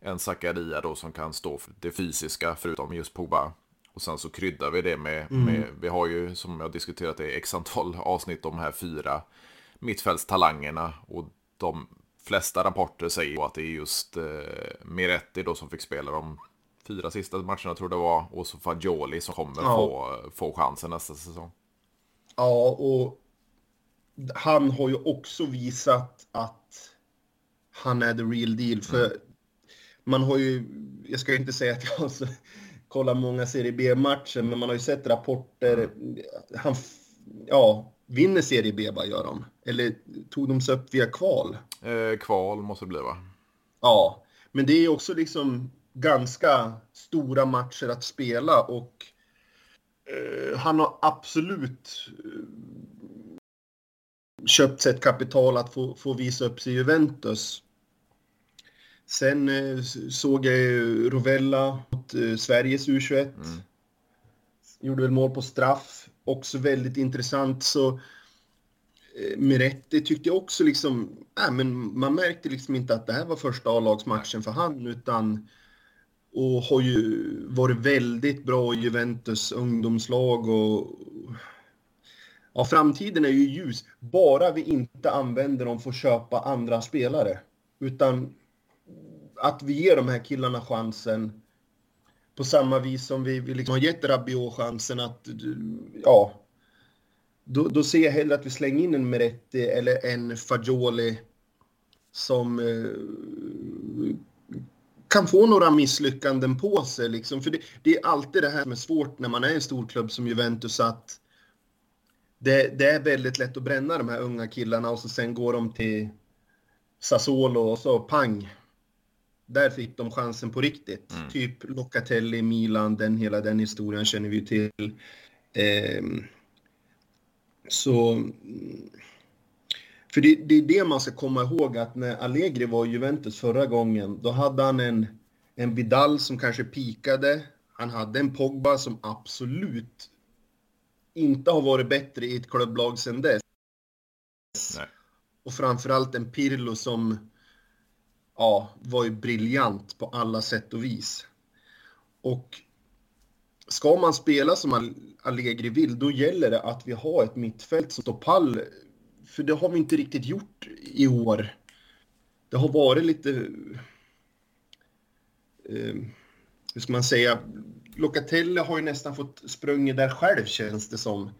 En Zakaria då som kan stå för det fysiska förutom just Pogba. Och sen så kryddar vi det med, mm. med, vi har ju som jag diskuterat i x antal avsnitt de här fyra mittfältstalangerna. Och de flesta rapporter säger att det är just eh, Miretti då som fick spela de fyra sista matcherna tror det var. Och så Fagioli som kommer ja. få, få chansen nästa säsong. Ja, och han har ju också visat att han är the real deal. För mm. man har ju, jag ska inte säga att jag har kollat många Serie B-matcher, men man har ju sett rapporter. Mm. Han, ja, vinner Serie B bara gör de. Eller tog de sig upp via kval? Eh, kval måste det bli va? Ja, men det är också liksom ganska stora matcher att spela och eh, han har absolut eh, köpt sig ett kapital att få, få visa upp sig i Juventus. Sen eh, såg jag ju Rovella mot eh, Sveriges U21. Mm. Gjorde väl mål på straff. Också väldigt intressant. Så eh, Miretti tyckte jag också liksom, äh, men man märkte liksom inte att det här var första A-lagsmatchen för han utan och har ju varit väldigt bra i Juventus ungdomslag och ja, framtiden är ju ljus. Bara vi inte använder dem för att köpa andra spelare. Utan att vi ger de här killarna chansen på samma vis som vi, vi liksom har gett Rabiot chansen att, ja, då, då ser jag hellre att vi slänger in en Meretti eller en Fagioli som eh, kan få några misslyckanden på sig. Liksom. För det, det, är alltid det här som är svårt när man är en stor klubb som Juventus att det, det, är väldigt lätt att bränna de här unga killarna och så sen går de till Sassuolo och så pang. Där fick de chansen på riktigt. Mm. Typ Locatelli, Milan, den, hela den historien känner vi ju till. Eh, så... För det, det, är det man ska komma ihåg att när Allegri var i Juventus förra gången, då hade han en, en Vidal som kanske pikade. Han hade en Pogba som absolut inte har varit bättre i ett klubblag sedan dess. Nej. Och framförallt en Pirlo som ja, var ju briljant på alla sätt och vis. Och ska man spela som Allegri vill, då gäller det att vi har ett mittfält som står pall. För det har vi inte riktigt gjort i år. Det har varit lite... Eh, hur ska man säga? Locatelli har ju nästan fått sprungit där själv känns det som.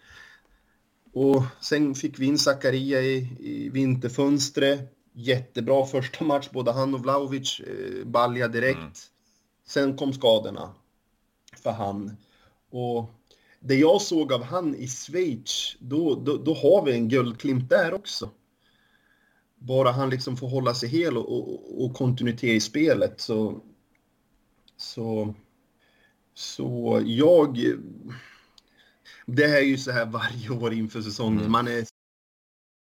Och sen fick vi in Zakaria i, i vinterfönstret. Jättebra första match, både han och Vlahovic eh, balja direkt. Mm. Sen kom skadorna för han. Och det jag såg av han i Schweiz, då, då, då har vi en guldklimp där också. Bara han liksom får hålla sig hel och, och, och kontinuitet i spelet så... Så så jag... Det här är ju så här varje år inför säsongen. Mm. Man är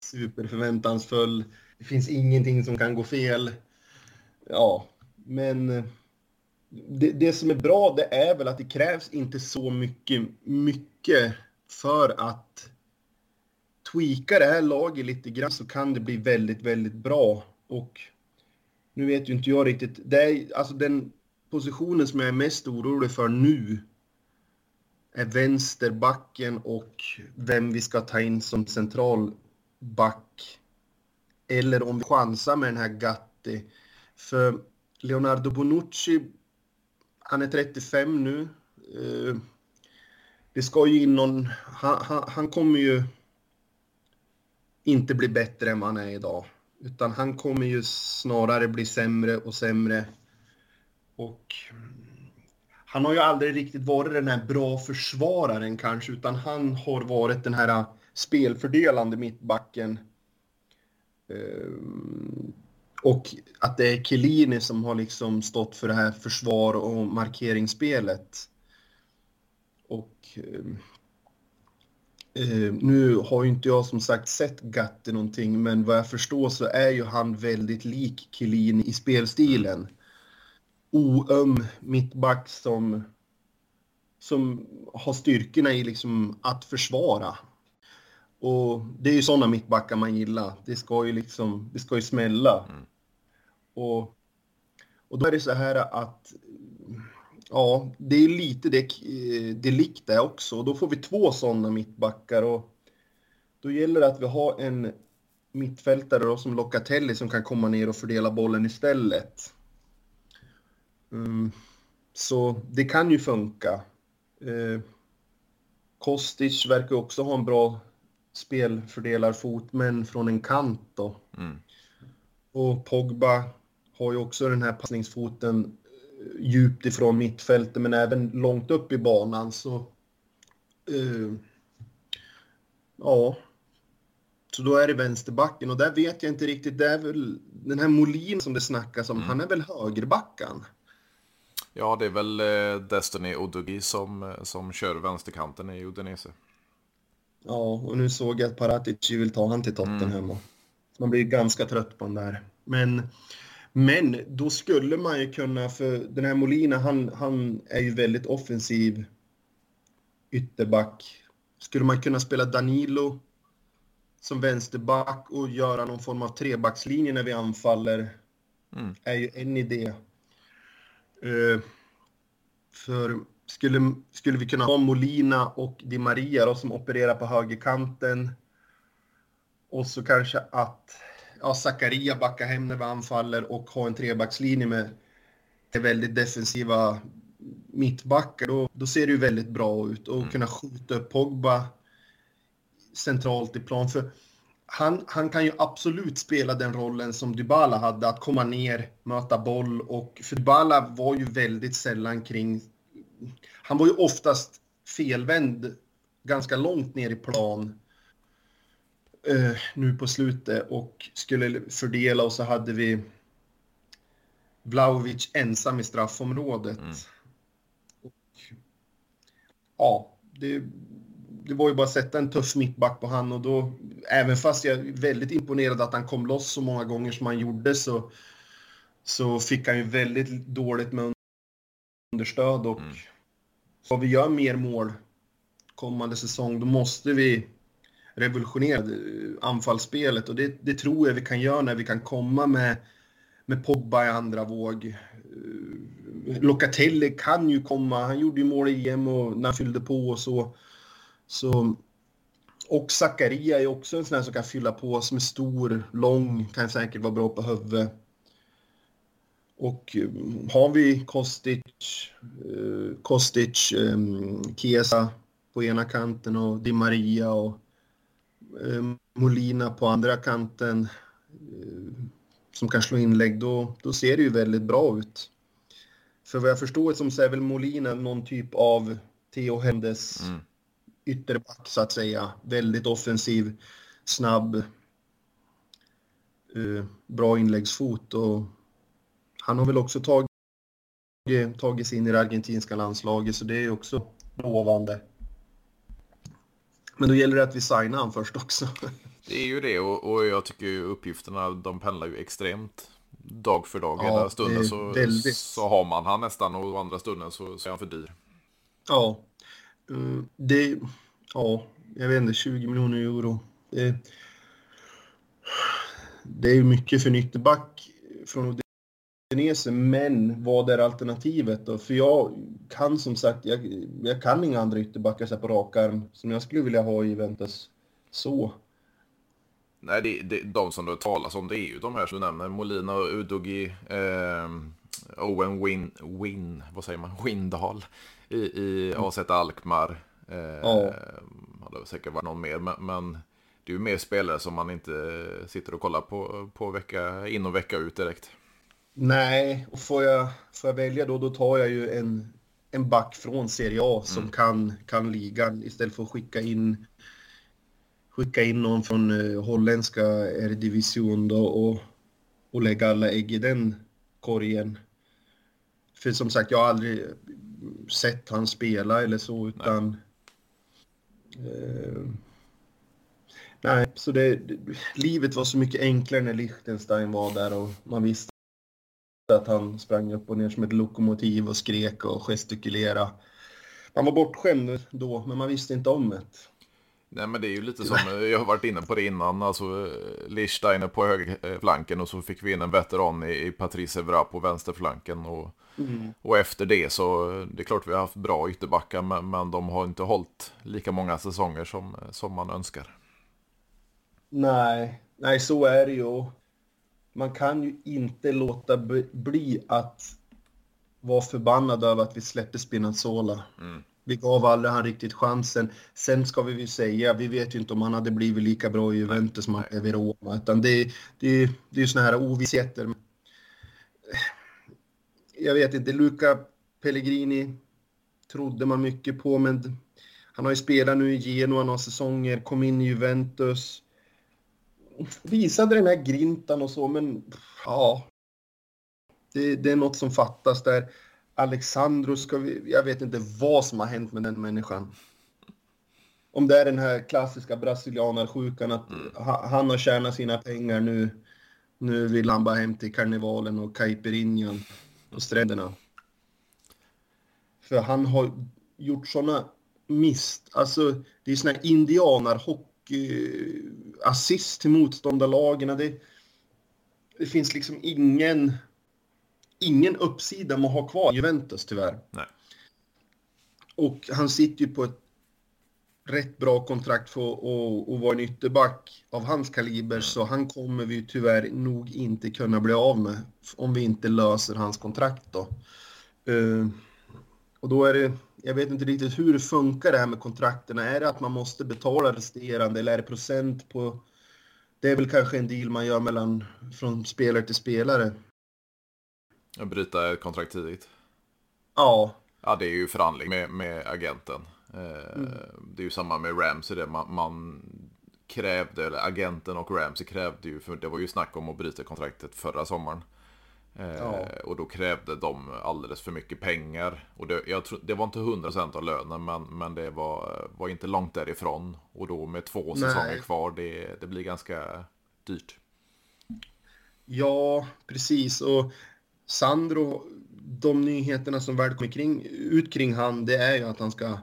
superförväntansfull. Det finns ingenting som kan gå fel. Ja, men det, det, som är bra det är väl att det krävs inte så mycket, mycket för att tweaka det här laget lite grann så kan det bli väldigt, väldigt bra. Och nu vet ju inte jag riktigt. Det är, alltså den positionen som jag är mest orolig för nu är vänsterbacken och vem vi ska ta in som central back. Eller om vi chansar med den här Gatti. För Leonardo Bonucci, han är 35 nu. Eh, det ska ju in någon... Han, han, han kommer ju inte bli bättre än vad han är idag. Utan han kommer ju snarare bli sämre och sämre. Och mm, han har ju aldrig riktigt varit den här bra försvararen kanske, utan han har varit den här äh, spelfördelande mittbacken. Ehm, och att det är Chiellini som har liksom stått för det här försvar och markeringsspelet. Och eh, nu har ju inte jag som sagt sett Gatti någonting, men vad jag förstår så är ju han väldigt lik Chiellini i spelstilen oöm mittback som, som har styrkorna i liksom att försvara. Och det är ju sådana mittbackar man gillar. Det ska ju liksom, det ska ju smälla. Mm. Och, och då är det så här att ja, det är lite det, det likt det också. Och då får vi två sådana mittbackar och då gäller det att vi har en mittfältare då, som Locatelli som kan komma ner och fördela bollen istället. Mm. Så det kan ju funka. Eh, Kostic verkar också ha en bra spelfördelarfot, men från en kant då. Mm. Och Pogba har ju också den här passningsfoten eh, djupt ifrån mittfältet, men även långt upp i banan. Så eh, ja, så då är det vänsterbacken och där vet jag inte riktigt, det är väl den här Molin som det snackas om, mm. han är väl högerbacken? Ja, det är väl eh, Destiny Odugi som, eh, som kör vänsterkanten i Udinese. Ja, och nu såg jag att Paratici vill ta han till Tottenham. Mm. Man blir ganska trött på den där. Men, men då skulle man ju kunna, för den här Molina, han, han är ju väldigt offensiv ytterback. Skulle man kunna spela Danilo som vänsterback och göra någon form av trebackslinje när vi anfaller mm. är ju en idé. Uh, för skulle, skulle vi kunna ha Molina och Di Maria då, som opererar på högerkanten och så kanske att ja, Zakaria backar hem när vi anfaller och ha en trebackslinje med väldigt defensiva mittbackar, då, då ser det ju väldigt bra ut. Och mm. kunna skjuta upp Pogba centralt i plan. För han, han kan ju absolut spela den rollen som Dybala hade, att komma ner, möta boll och för Dybala var ju väldigt sällan kring... Han var ju oftast felvänd ganska långt ner i plan uh, nu på slutet och skulle fördela och så hade vi Vlahovic ensam i straffområdet. Mm. Och, ja, det, det var ju bara att sätta en tuff mittback på han och då, även fast jag är väldigt imponerad att han kom loss så många gånger som han gjorde så, så fick han ju väldigt dåligt med understöd och mm. ska vi göra mer mål kommande säsong då måste vi revolutionera anfallsspelet och det, det tror jag vi kan göra när vi kan komma med, med Pogba i andra våg. Locatelli kan ju komma, han gjorde ju mål i EM och när han fyllde på och så. Så, och Zakaria är också en sån här som kan fylla på, som är stor, lång, kan säkert vara bra på huvudet. Och eh, har vi Kostic, eh, Kostic, eh, på ena kanten och Di Maria och eh, Molina på andra kanten eh, som kan slå inlägg, då, då ser det ju väldigt bra ut. För vad jag förstår som så är väl Molina någon typ av Theo Hendes mm ytterback så att säga. Väldigt offensiv, snabb, uh, bra inläggsfot och han har väl också tagit, sig in i det argentinska landslaget så det är också lovande. Men då gäller det att vi signar han först också. Det är ju det och, och jag tycker uppgifterna de pendlar ju extremt dag för dag. Ja, Ena stunden så, väldigt... så har man han nästan och andra stunden så, så är han för dyr. Ja, Mm, det, ja, jag vet inte, 20 miljoner euro. Det, det är mycket för nytteback från Udinese, men vad är alternativet då? För jag kan som sagt, jag, jag kan inga andra ytterbackar så på rak arm som jag skulle vilja ha i Ventus. Så. Nej, det, det, de som det talas om det är ju de här som du nämner, Molina och Udogi, eh, Owen Win, Win, vad säger man, Windal i, i AZ Alkmaar. Eh, ja. Hade säkert varit någon mer, men, men det är ju mer spelare som man inte sitter och kollar på, på vecka in och vecka ut direkt. Nej, och får jag, får jag välja då, då tar jag ju en, en back från Serie A som mm. kan, kan ligan istället för att skicka in skicka in någon från uh, holländska R-division då och, och lägga alla ägg i den korgen. För som sagt, jag har aldrig sett han spela eller så, utan... Eh, nej, så det, det, livet var så mycket enklare när Liechtenstein var där och man visste att han sprang upp och ner som ett lokomotiv och skrek och gestikulerade. Man var bortskämd då, men man visste inte om det. Nej men det är ju lite som, jag har varit inne på det innan, alltså Lichsteiner på högerflanken och så fick vi in en veteran i Patrice Evra på vänsterflanken. Och, mm. och efter det så, det är klart vi har haft bra ytterbackar men, men de har inte hållit lika många säsonger som, som man önskar. Nej, Nej, så är det ju. Man kan ju inte låta bli att vara förbannad över att vi släppte Spinazzola. Mm. Vi gav aldrig han riktigt chansen. Sen ska vi ju säga, vi vet ju inte om han hade blivit lika bra i Juventus som han är i Roma. Utan det, det, det är ju såna här ovissheter. Jag vet inte, Luca Pellegrini trodde man mycket på, men han har ju spelat nu i Genoa några säsonger, kom in i Juventus. Visade den här grintan och så, men ja. Det, det är något som fattas där. Alexandro ska vi, jag vet inte vad som har hänt med den människan. Om det är den här klassiska brasilianarsjukan att mm. han har tjänat sina pengar nu. Nu vill han bara hem till karnevalen och caipirinhan på stränderna. För han har gjort såna mist, alltså det är såna här indianarhockey, assist till motståndarlagen. Det, det finns liksom ingen ingen uppsida med att ha kvar Juventus tyvärr. Nej. Och han sitter ju på ett rätt bra kontrakt för att, vara en ytterback av hans kaliber så han kommer vi tyvärr nog inte kunna bli av med om vi inte löser hans kontrakt då. Uh, och då är det, jag vet inte riktigt hur det funkar det här med kontrakterna. Är det att man måste betala resterande eller är det procent på... Det är väl kanske en deal man gör mellan, från spelare till spelare. Bryta ett kontrakt tidigt? Ja. Ja, det är ju förhandling med, med agenten. Eh, mm. Det är ju samma med Ramsey det. Man, man, krävde, eller agenten och Ramsey krävde ju, för det var ju snack om att bryta kontraktet förra sommaren. Eh, ja. Och då krävde de alldeles för mycket pengar. Och det, jag tro, det var inte 100% av lönen, men, men det var, var inte långt därifrån. Och då med två säsonger Nej. kvar, det, det blir ganska dyrt. Ja, precis. Och Sandro, de nyheterna som väl kommer kring, ut kring han, det är ju att han ska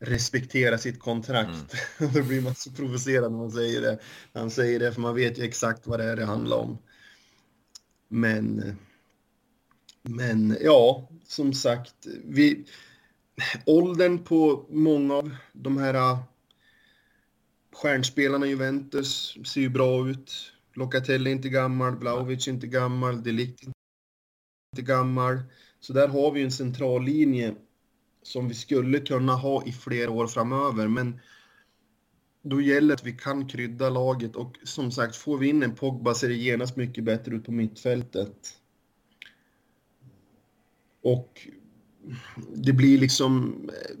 respektera sitt kontrakt. Mm. Då blir man så provocerad när man säger det. Han säger det, för man vet ju exakt vad det är det handlar om. Men, men ja, som sagt, vi, åldern på många av de här stjärnspelarna i Juventus ser ju bra ut. Locatelli är inte gammal, Vlahovic är inte gammal, Delict inte gammal. Så där har vi en central linje som vi skulle kunna ha i flera år framöver. Men då gäller det att vi kan krydda laget och som sagt, får vi in en Pogba ser det genast mycket bättre ut på mittfältet. Och det blir liksom... Eh,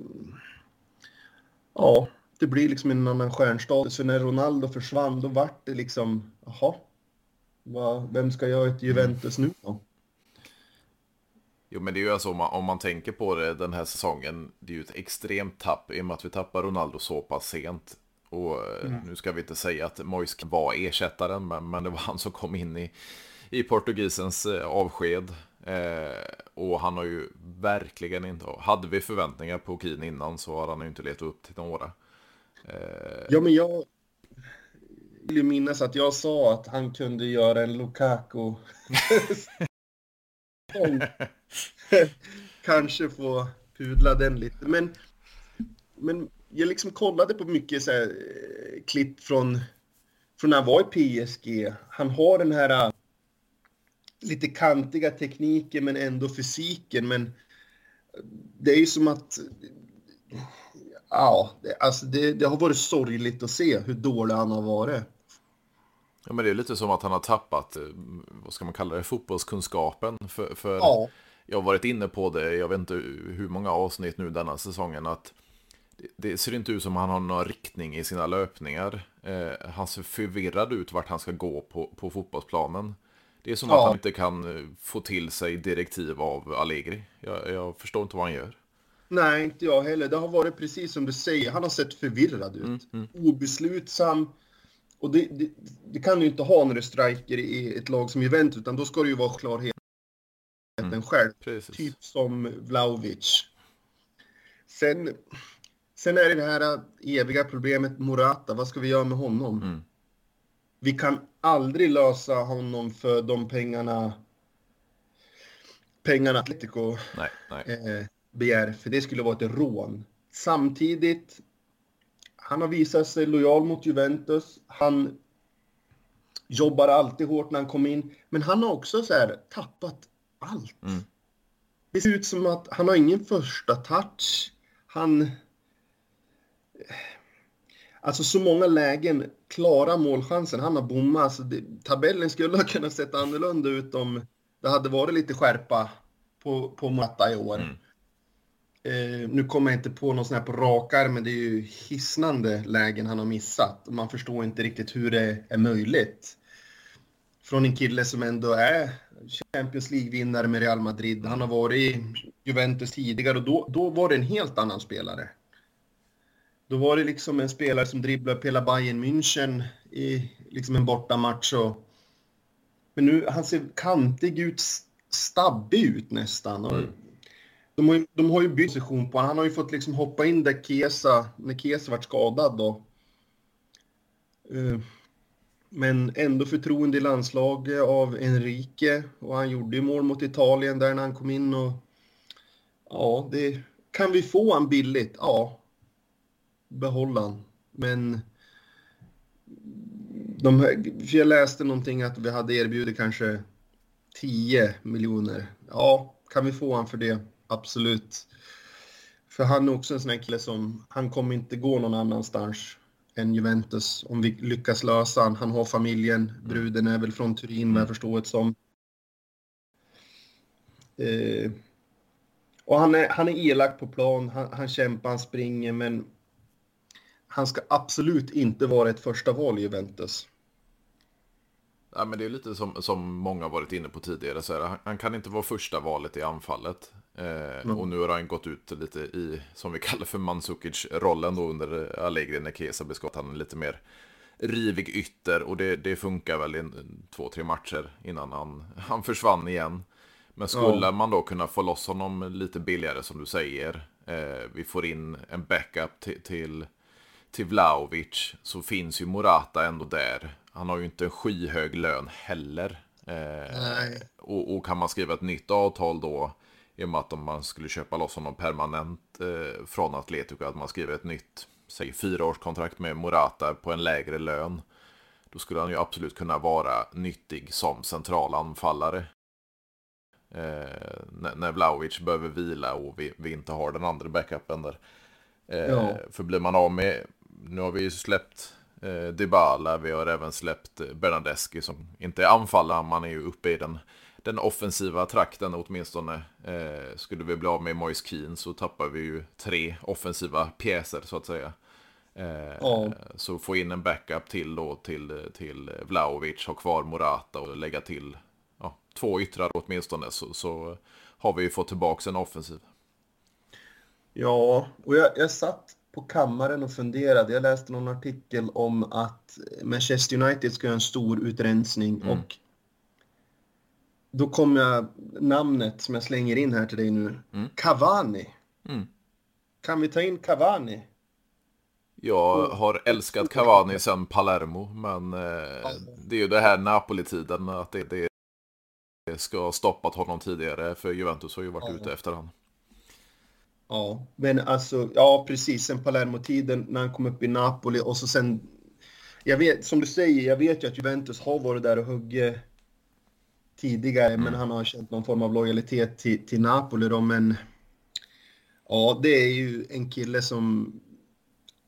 ja, det blir liksom en annan stjärnstatus. För när Ronaldo försvann, då vart det liksom, jaha, vem ska göra ett Juventus nu då? Jo men det är ju alltså om man, om man tänker på det den här säsongen. Det är ju ett extremt tapp i och med att vi tappar Ronaldo så pass sent. Och eh, mm. nu ska vi inte säga att Moisk var ersättaren men, men det var han som kom in i, i portugisens eh, avsked. Eh, och han har ju verkligen inte, hade vi förväntningar på Keen innan så har han ju inte letat upp till några. Eh... Ja men jag vill ju minnas att jag sa att han kunde göra en Lukaku. Kanske få pudla den lite. Men, men jag liksom kollade på mycket så här, eh, klipp från, från när han var i PSG. Han har den här eh, lite kantiga tekniken men ändå fysiken. Men det är ju som att... Ja, det, alltså det, det har varit sorgligt att se hur dålig han har varit. Ja, men det är lite som att han har tappat, eh, vad ska man kalla det, fotbollskunskapen. För, för ja jag har varit inne på det, jag vet inte hur många avsnitt nu denna säsongen, att det ser inte ut som han har någon riktning i sina löpningar. Eh, han ser förvirrad ut vart han ska gå på, på fotbollsplanen. Det är som ja. att han inte kan eh, få till sig direktiv av Allegri. Jag, jag, förstår inte vad han gör. Nej, inte jag heller. Det har varit precis som du säger. Han har sett förvirrad ut. Mm, mm. Obeslutsam. Och det, det, det, kan du inte ha när du striker i ett lag som Juventus, utan då ska det ju vara klarhet mm. själv. Precis. Typ som Vlaovic. Sen, sen är det det här eviga problemet Morata. Vad ska vi göra med honom? Mm. Vi kan aldrig lösa honom för de pengarna pengarna Atletico nej, nej. Eh, begär, för det skulle vara ett rån. Samtidigt, han har visat sig lojal mot Juventus. Han jobbar alltid hårt när han kommer in. Men han har också så här tappat allt. Mm. Det ser ut som att han har ingen första touch. Han... Alltså så många lägen, klara målchansen, han har bommat. Alltså, det, tabellen skulle ha kunnat sett annorlunda ut om det hade varit lite skärpa på, på Matta i år. Mm. Eh, nu kommer jag inte på någon sån här på rakar, men det är ju hisnande lägen han har missat. Man förstår inte riktigt hur det är möjligt. Från en kille som ändå är Champions League-vinnare med Real Madrid. Han har varit i Juventus tidigare och då, då var det en helt annan spelare. Då var det liksom en spelare som dribblade upp hela Bayern München i liksom en bortamatch. Och... Men nu, han ser kantig ut, stabbig ut nästan. Och mm de, har ju, de har ju bytt position på honom. Han har ju fått liksom hoppa in där Kesa, när Kesa vart skadad då. Uh, men ändå förtroende i landslaget av Enrique och han gjorde ju mål mot Italien där när han kom in och ja, det kan vi få han billigt? Ja, behålla han. Men de, för jag läste någonting att vi hade erbjudit kanske 10 miljoner. Ja, kan vi få han för det? Absolut. För han är också en sån här kille som, han kommer inte gå någon annanstans än Juventus om vi lyckas lösa han. Han har familjen, bruden är väl från Turin vad jag förstår det som. Eh, och han är, han är elak på plan, han, han kämpar, han springer men han ska absolut inte vara ett första val i Juventus. Ja, men det är lite som, som många varit inne på tidigare. Så här, han, han, kan inte vara första valet i anfallet. Eh, mm. Och nu har han gått ut lite i, som vi kallar för Mandzukic-rollen då under Allegri när Kesa blev Han är lite mer rivig ytter och det, det funkar väl i två, tre matcher innan han, han försvann igen. Men skulle ja. man då kunna få loss honom lite billigare som du säger. Eh, vi får in en backup till, till, till Vlaovic så finns ju Morata ändå där. Han har ju inte en skyhög lön heller. Eh, och, och, kan man skriva ett nytt avtal då i och med att om man skulle köpa loss honom permanent eh, från Atletico, att man skriver ett nytt, säg fyraårskontrakt med Morata på en lägre lön. Då skulle han ju absolut kunna vara nyttig som central anfallare. Eh, när, när Vlaovic behöver vila och vi, vi, inte har den andra backupen där. Eh, ja. För blir man av med, nu har vi ju släppt eh, Dybala, vi har även släppt Bernadeschi som inte är anfallare, man är ju uppe i den den offensiva trakten åtminstone. Eh, skulle vi bli av med Moise Keane så tappar vi ju tre offensiva pjäser så att säga. Eh, ja. Så få in en backup till då till, till Vlaovic, ha kvar Morata och lägga till ja, två yttrar åtminstone så, så har vi ju fått tillbaka en offensiv. Ja, och jag, jag satt på kammaren och funderade. Jag läste någon artikel om att Manchester United ska göra en stor utrensning mm. och då kommer jag namnet som jag slänger in här till dig nu. Mm. Cavani. Mm. Kan vi ta in Cavani? Jag har älskat Cavani sedan Palermo, men eh, det är ju det här Napoli-tiden, att det, det, ska ha stoppat honom tidigare, för Juventus har ju varit ja. ute efter honom. Ja, men alltså, ja precis, sen Palermo-tiden när han kom upp i Napoli och så sen, jag vet, som du säger, jag vet ju att Juventus har varit där och huggit tidigare, mm. men han har känt någon form av lojalitet till, till Napoli då, men ja, det är ju en kille som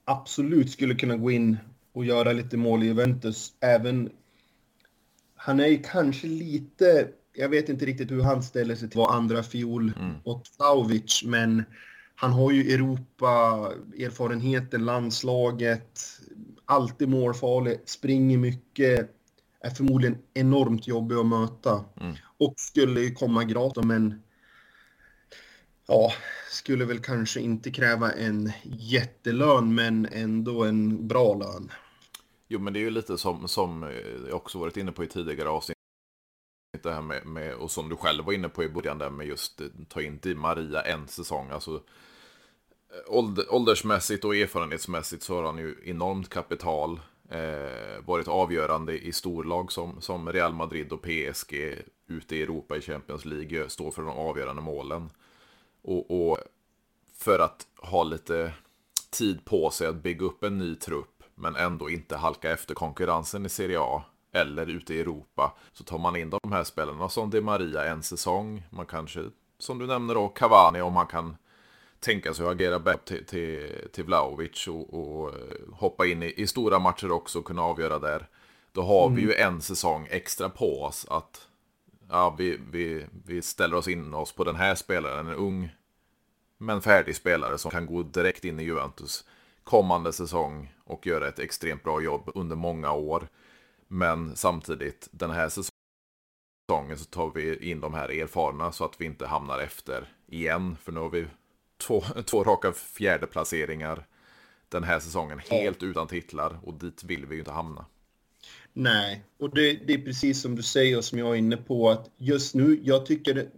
absolut skulle kunna gå in och göra lite mål i Juventus, även han är ju kanske lite, jag vet inte riktigt hur han ställer sig till vad andra fiol mm. åt Vlahovic, men han har ju Europa-erfarenheten, landslaget, alltid målfarlig, springer mycket, är förmodligen enormt jobbig att möta. Mm. Och skulle ju komma gratis, men ja, skulle väl kanske inte kräva en jättelön, men ändå en bra lön. Jo, men det är ju lite som, som jag också varit inne på i tidigare avsnitt. Det här med, med, och som du själv var inne på i början där med just ta in Di Maria en säsong. Alltså, åldersmässigt och erfarenhetsmässigt så har han ju enormt kapital eh, varit avgörande i storlag som, som Real Madrid och PSG ute i Europa i Champions League står för de avgörande målen. Och, och för att ha lite tid på sig att bygga upp en ny trupp men ändå inte halka efter konkurrensen i Serie A. eller ute i Europa så tar man in de här spelarna som Di Maria en säsong. Man kanske, som du nämner då, Cavani om man kan tänka sig att agera bättre till, till, till Vlaovic och, och eh, hoppa in i, i, stora matcher också och kunna avgöra där. Då har mm. vi ju en säsong extra på oss att ja, vi, vi, vi ställer oss in oss på den här spelaren, en ung men färdig spelare som kan gå direkt in i Juventus kommande säsong och göra ett extremt bra jobb under många år. Men samtidigt, den här säsongen så tar vi in de här erfarna så att vi inte hamnar efter igen. För nu har vi två, två raka fjärdeplaceringar den här säsongen helt utan titlar och dit vill vi ju inte hamna. Nej, och det, det, är precis som du säger och som jag är inne på att just nu, jag tycker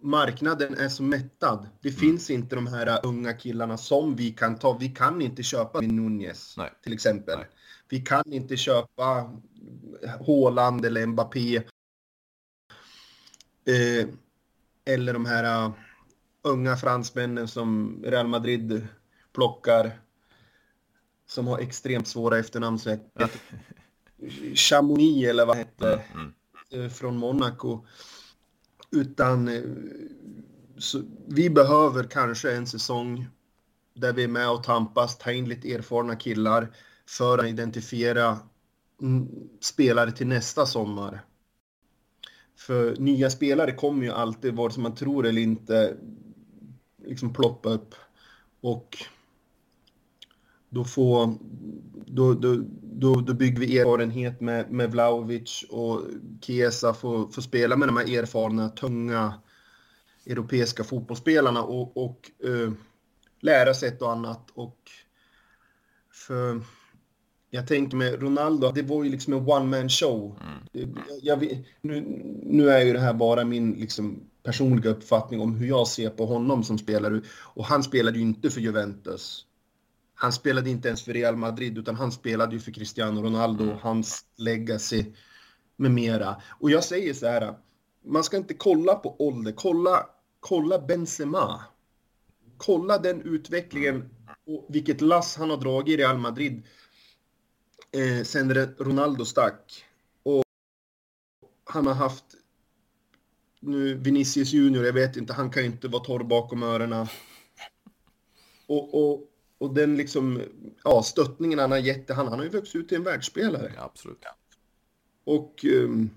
marknaden är så mättad. Det mm. finns inte de här unga killarna som vi kan ta. Vi kan inte köpa Nunez Nej. till exempel. Nej. Vi kan inte köpa Håland eller Mbappé. Eh, eller de här unga fransmännen som Real Madrid plockar. Som har extremt svåra efternamn. Chamonix eller vad hette. Mm, mm. Eh, från Monaco. Utan eh, vi behöver kanske en säsong där vi är med och tampas, ta in lite erfarna killar för att identifiera mm, spelare till nästa sommar. För nya spelare kommer ju alltid, vare sig man tror eller inte, liksom ploppa upp. Och då, får, då, då, då, då bygger vi erfarenhet med, med Vlaovic och Chiesa får, får spela med de här erfarna, tunga europeiska fotbollsspelarna och, och uh, lära sig ett och annat. Och för jag tänker med Ronaldo, det var ju liksom en one man show. Mm. Jag, nu, nu är ju det här bara min liksom, personliga uppfattning om hur jag ser på honom som spelare. Och han spelade ju inte för Juventus. Han spelade inte ens för Real Madrid, utan han spelade ju för Cristiano Ronaldo, mm. hans legacy med mera. Och jag säger så här, man ska inte kolla på ålder, kolla, kolla Benzema. Kolla den utvecklingen och vilket lass han har dragit i Real Madrid eh, sen Ronaldo stack. Och han har haft nu Vinicius Junior, jag vet inte, han kan ju inte vara torr bakom öronen. Och, och, och den liksom, ja, stöttningen han har gett, han, han har ju vuxit ut till en världsspelare. Ja, absolut. Och um,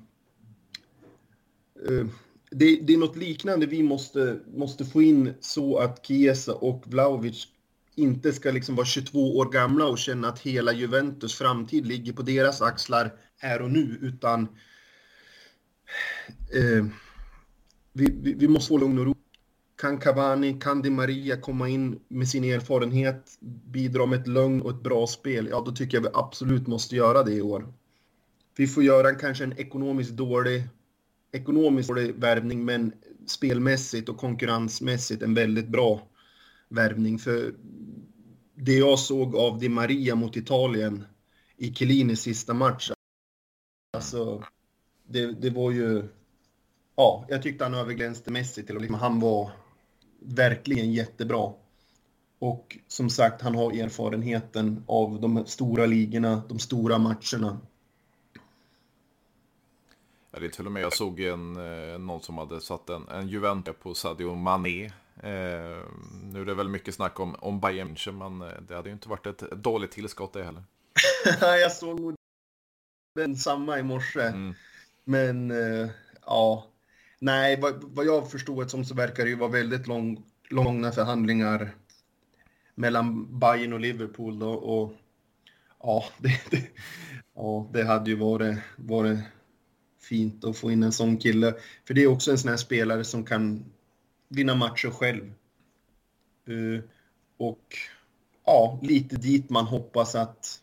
uh, det, det, är något liknande vi måste, måste få in så att Chiesa och Vlaovic inte ska liksom vara 22 år gamla och känna att hela Juventus framtid ligger på deras axlar här och nu, utan eh, vi, vi, vi, måste få lugn och ro. Kan Cavani, kan Di Maria komma in med sin erfarenhet, bidra med ett lugn och ett bra spel, ja då tycker jag vi absolut måste göra det i år. Vi får göra en, kanske en ekonomiskt dålig, ekonomiskt dålig värvning, men spelmässigt och konkurrensmässigt en väldigt bra värvning. För det jag såg av Di Maria mot Italien i Chiellinis sista match, alltså det, det var ju... Ja, jag tyckte han överglänste Messi till och liksom, han var verkligen jättebra. Och som sagt, han har erfarenheten av de stora ligorna, de stora matcherna. Ja, det är till och med, jag såg en, eh, någon som hade satt en, en Juventus på Sadio Mané Eh, nu är det väl mycket snack om, om Bayern München, men eh, det hade ju inte varit ett dåligt tillskott det heller. jag såg nog den samma i morse. Mm. Men eh, ja, nej, vad, vad jag förstod som så verkar det ju vara väldigt lång, långa förhandlingar mellan Bayern och Liverpool då, och ja, det, det, ja, det hade ju varit, varit fint att få in en sån kille. För det är också en sån här spelare som kan vinna matcher själv. Uh, och ja, lite dit man hoppas att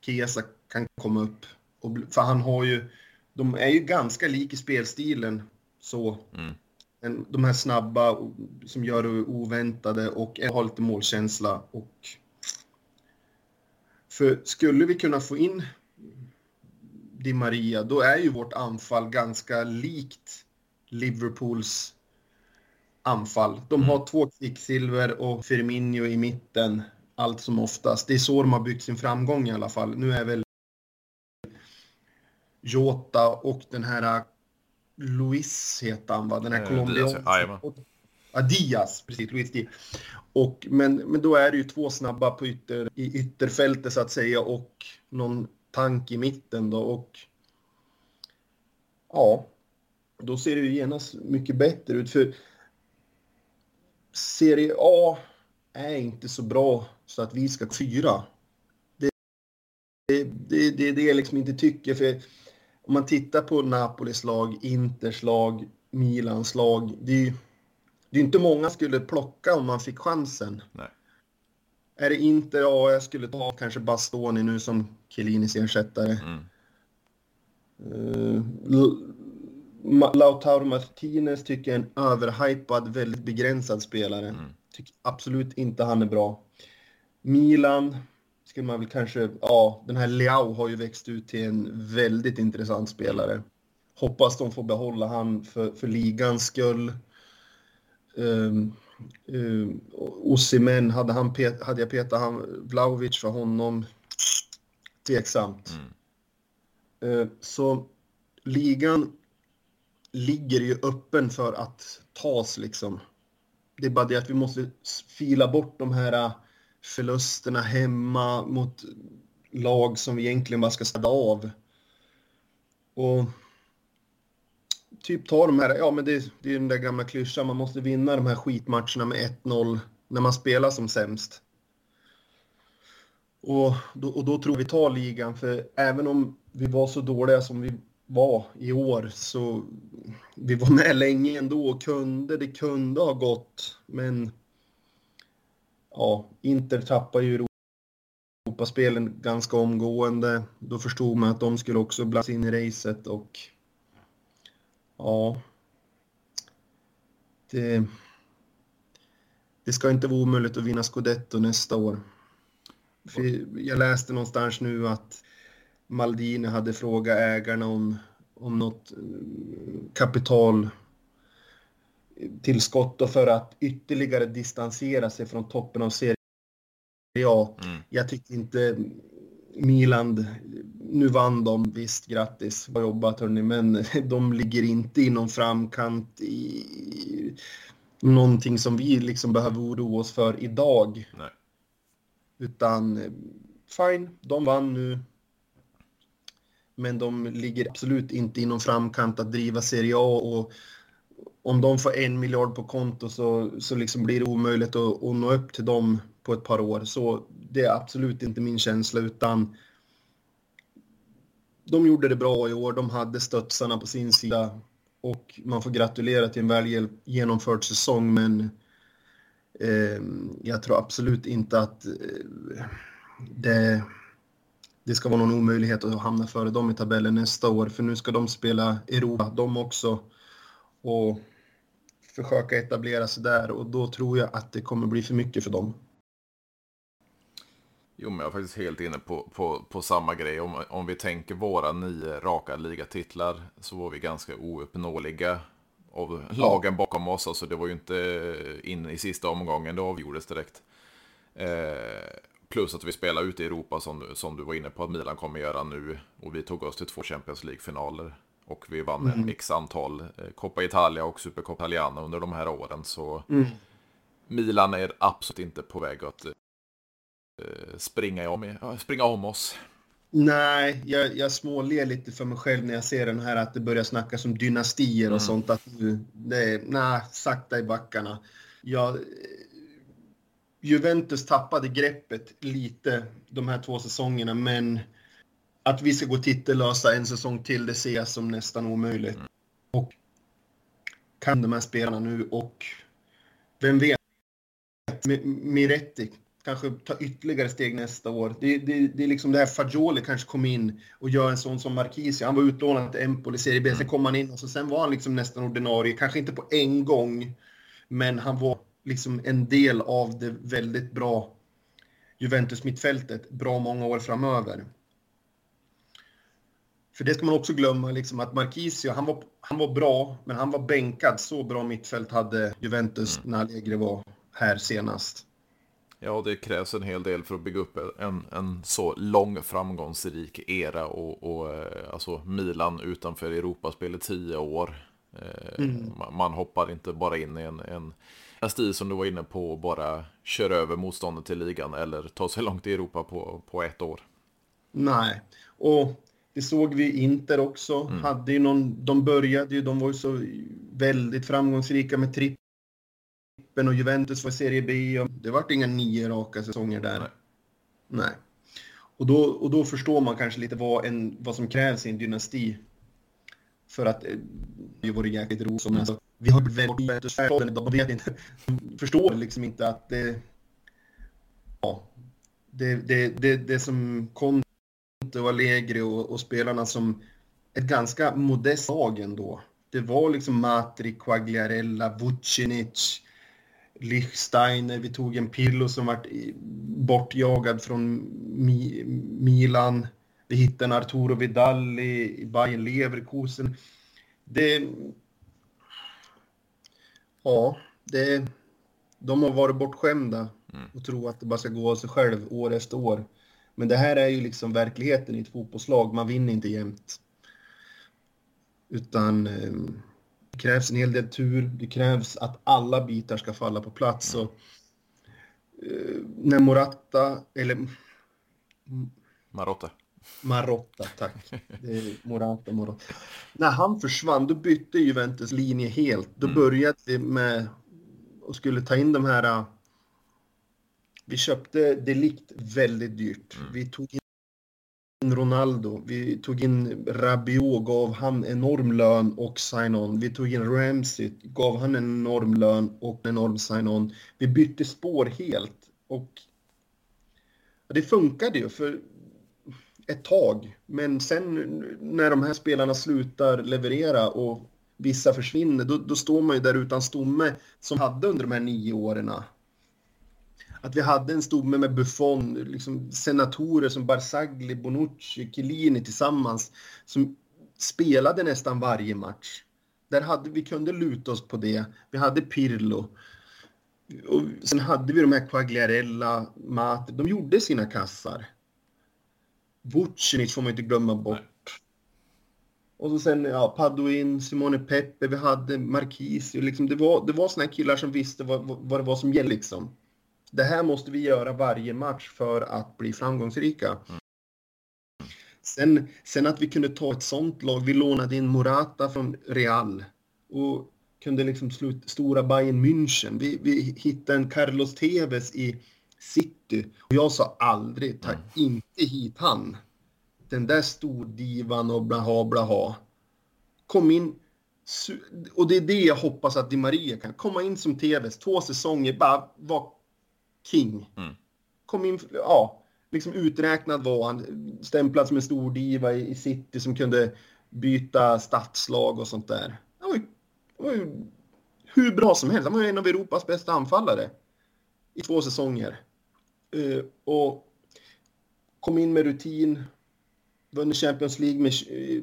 Kesa kan komma upp. Och, för han har ju, de är ju ganska lika i spelstilen så. Mm. En, de här snabba som gör det oväntade och har lite målkänsla. Och, för skulle vi kunna få in Di Maria, då är ju vårt anfall ganska likt Liverpools anfall. De har mm. två Kvicksilver och Firmino i mitten allt som oftast. Det är så de har byggt sin framgång i alla fall. Nu är väl Jota och den här Luis heter han va? Den här Eh, colombianska. Ja, Diaz, precis. Luis Diaz. Och, men, men då är det ju två snabba på ytter, i ytterfältet så att säga och någon tank i mitten då och ja, då ser det ju genast mycket bättre ut för Serie A är inte så bra så att vi ska fyra. Det det, det, det är det jag liksom inte tycker för om man tittar på Napolis lag, Inters lag, Milans lag, det är ju det är inte många skulle plocka om man fick chansen. Nej. Är det Inter, ja, jag skulle ta kanske Bastoni nu som Chiellinis ersättare. Mm. Uh, Lautaro Martinez tycker jag är en överhypad, väldigt begränsad spelare. Mm. Tycker absolut inte han är bra. Milan skulle man väl kanske, ja, den här Leao har ju växt ut till en väldigt intressant spelare. Hoppas de får behålla han för, för ligans skull. Um, um, Osimhen, hade, han pet, hade jag petat han, Vlahovic för honom? Tveksamt. Mm. Eh, Så ligan ligger ju öppen för att tas liksom. Det är bara det att vi måste fila bort de här förlusterna hemma mot lag som vi egentligen bara ska städa av. Och typ ta de här, ja men det, det är den där gamla klyschan, man måste vinna de här skitmatcherna med 1-0 när man spelar som sämst. Och då, och då tror vi tar ligan, för även om vi var så dåliga som vi var i år så vi var med länge ändå och kunde, det kunde ha gått, men ja, Inter tappar ju Europaspelen ganska omgående. Då förstod man att de skulle också blandas in i racet och ja, det, det ska inte vara omöjligt att vinna Scudetto nästa år. För jag läste någonstans nu att Maldini hade frågat ägarna om, om något eh, kapital tillskott och för att ytterligare distansera sig från toppen av Serie A. Mm. Jag tycker inte Milan, nu vann de, visst grattis, bra jobbat hörni, men de ligger inte i någon framkant i någonting som vi liksom behöver oroa oss för idag. Nej. Utan fine, de vann nu. Men de ligger absolut inte i någon framkant att driva Serie A och om de får en miljard på konto så, så liksom blir det omöjligt att, att nå upp till dem på ett par år. Så det är absolut inte min känsla utan de gjorde det bra i år. De hade stötsarna på sin sida och man får gratulera till en väl genomförd säsong men eh, jag tror absolut inte att eh, det, det ska vara någon omöjlighet att hamna före dem i tabellen nästa år för nu ska de spela Europa, de också och försöka etablera sig där och då tror jag att det kommer bli för mycket för dem. Jo, men jag är faktiskt helt inne på, på, på samma grej. Om, om vi tänker våra nio raka ligatitlar så var vi ganska ouppnåeliga av lagen bakom oss. Alltså det var ju inte in i sista omgången det avgjordes direkt. Eh, plus att vi spelar ute i Europa som, som du var inne på att Milan kommer göra nu. Och vi tog oss till två Champions League-finaler. Och vi vann en x antal eh, Coppa Italia och Supercoppa Italiana under de här åren. Så Milan är absolut inte på väg att eh, springa om, springa om oss. Nej, jag, jag småler lite för mig själv när jag ser den här att det börjar snackas om dynastier och sånt. Att nu, det är, nej, sakta i backarna. Ja, eh, Juventus tappade greppet lite de här två säsongerna, men att vi ska gå titellösa en säsong till, det ser jag som nästan omöjligt. Och kan de här spelarna nu och vem vet, Mi- Miretti kanske ta ytterligare steg nästa år. Det, det, det är liksom det här Fagioli kanske kom in och gör en sån som Marquisi. Han var utlånad till Empoli Serie B, sen kom han in och så sen var han liksom nästan ordinarie. Kanske inte på en gång, men han var liksom en del av det väldigt bra Juventus mittfältet bra många år framöver. För det ska man också glömma, liksom att Marquisio, han var, han var bra, men han var bänkad. Så bra mittfält hade Juventus när Allegri var här senast. Ja, det krävs en hel del för att bygga upp en, en så lång framgångsrik era och, och eh, alltså Milan utanför Europaspel i tio år. Eh, mm. Man hoppar inte bara in i en, en, en stil som du var inne på och bara kör över motståndet till ligan eller tar sig långt i Europa på, på ett år. Nej, och det såg vi Inter också. Mm. Hade ju någon, de började ju, de var ju så väldigt framgångsrika med trippen och Juventus var Serie B. Och det vart inga nio raka säsonger där. Nej. Nej. Och, då, och då förstår man kanske lite vad, en, vad som krävs i en dynasti. För att eh, det vore jäkligt roligt. Mm. Alltså, vi har väldigt Juventus vet inte. förstår liksom inte att det... Ja. Det, det, det, det som kom och Allegri och, och spelarna som ett ganska modest lag ändå. Det var liksom Matri, Quagliarella, Vucinic, Lichsteiner, vi tog en Pillo som vart bortjagad från Mi Milan. Vi hittade en Arturo Vidal i, i Bayern Leverkusen. Det... Ja, det... De har varit bortskämda mm. och tror att det bara ska gå av sig själv år efter år. Men det här är ju liksom verkligheten i ett fotbollslag. Man vinner inte jämt. Utan eh, det krävs en hel del tur. Det krävs att alla bitar ska falla på plats. Och, eh, när Morata, eller... Marotta. Marotta, tack. Morata, Morata. När han försvann, då bytte Juventus linje helt. Då mm. började vi med och skulle ta in de här vi köpte Delikt väldigt dyrt. Mm. Vi tog in Ronaldo, vi tog in Rabiot, gav han enorm lön och sign-on. Vi tog in Ramsey, gav han en enorm lön och en enorm sign-on. Vi bytte spår helt och det funkade ju för ett tag. Men sen när de här spelarna slutar leverera och vissa försvinner, då, då står man ju där utan stomme som hade under de här nio åren att vi hade en stomme med Buffon, liksom senatorer som Barzagli, Bonucci, Chiellini tillsammans som spelade nästan varje match. Där hade vi kunde luta oss på det. Vi hade Pirlo. Och sen hade vi de här Quagliarella, Mate. De gjorde sina kassar. Vucinic får man inte glömma bort. Och så sen, ja, Paduin, Simone Pepe, vi hade Marquisi. Liksom, det var, det var såna här killar som visste vad, vad det var som gällde liksom. Det här måste vi göra varje match för att bli framgångsrika. Mm. Sen, sen att vi kunde ta ett sånt lag. Vi lånade in Morata från Real och kunde liksom slå ut stora Bayern München. Vi, vi hittade en Carlos Tevez i City och jag sa aldrig ta mm. inte hit han. Den där stordivan och blaha blaha. Kom in och det är det jag hoppas att Di Maria kan komma in som Tevez två säsonger, bara vara king. Mm. Kom in, ja, liksom uträknad var han. Stämplad som en stor diva i, City som kunde byta stadslag och sånt där. Han var ju, var ju hur bra som helst. Han var ju en av Europas bästa anfallare i två säsonger. Uh, och kom in med rutin, vunnit Champions League med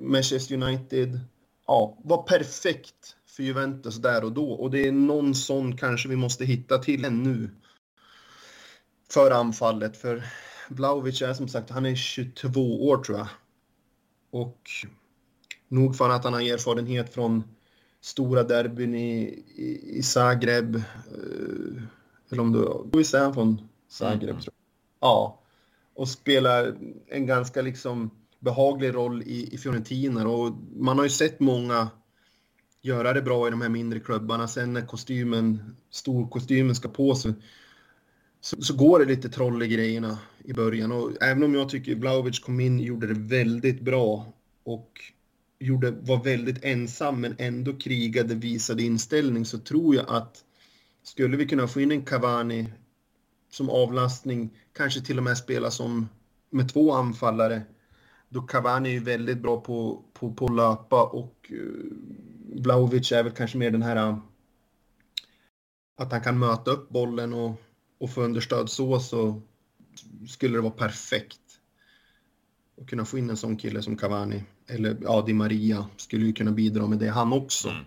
Manchester United. Ja, var perfekt för Juventus där och då. Och det är någon sån kanske vi måste hitta till ännu för anfallet. För Vlahovic är som sagt, han är 22 år tror jag. Och nog för att han har erfarenhet från stora derbyn i, i, i Zagreb. Eh, eller om du... Visst är han från Zagreb? Mm. Tror jag. Ja. Och spelar en ganska liksom behaglig roll i, i Fiorentina. Och man har ju sett många göra det bra i de här mindre klubbarna. Sen när kostymen, storkostymen ska på sig så, så, går det lite troll i grejerna i början. Och även om jag tycker Vlahovic kom in och gjorde det väldigt bra och gjorde, var väldigt ensam men ändå krigade, visade inställning så tror jag att skulle vi kunna få in en Cavani som avlastning, kanske till och med spela som med två anfallare, då Cavani är ju väldigt bra på, på, på att löpa och eh, Vlahovic är väl kanske mer den här eh, att han kan möta upp bollen och och få understöd så, så skulle det vara perfekt. Att kunna få in en sån kille som Cavani, eller ja, Di Maria, skulle ju kunna bidra med det han också. Mm.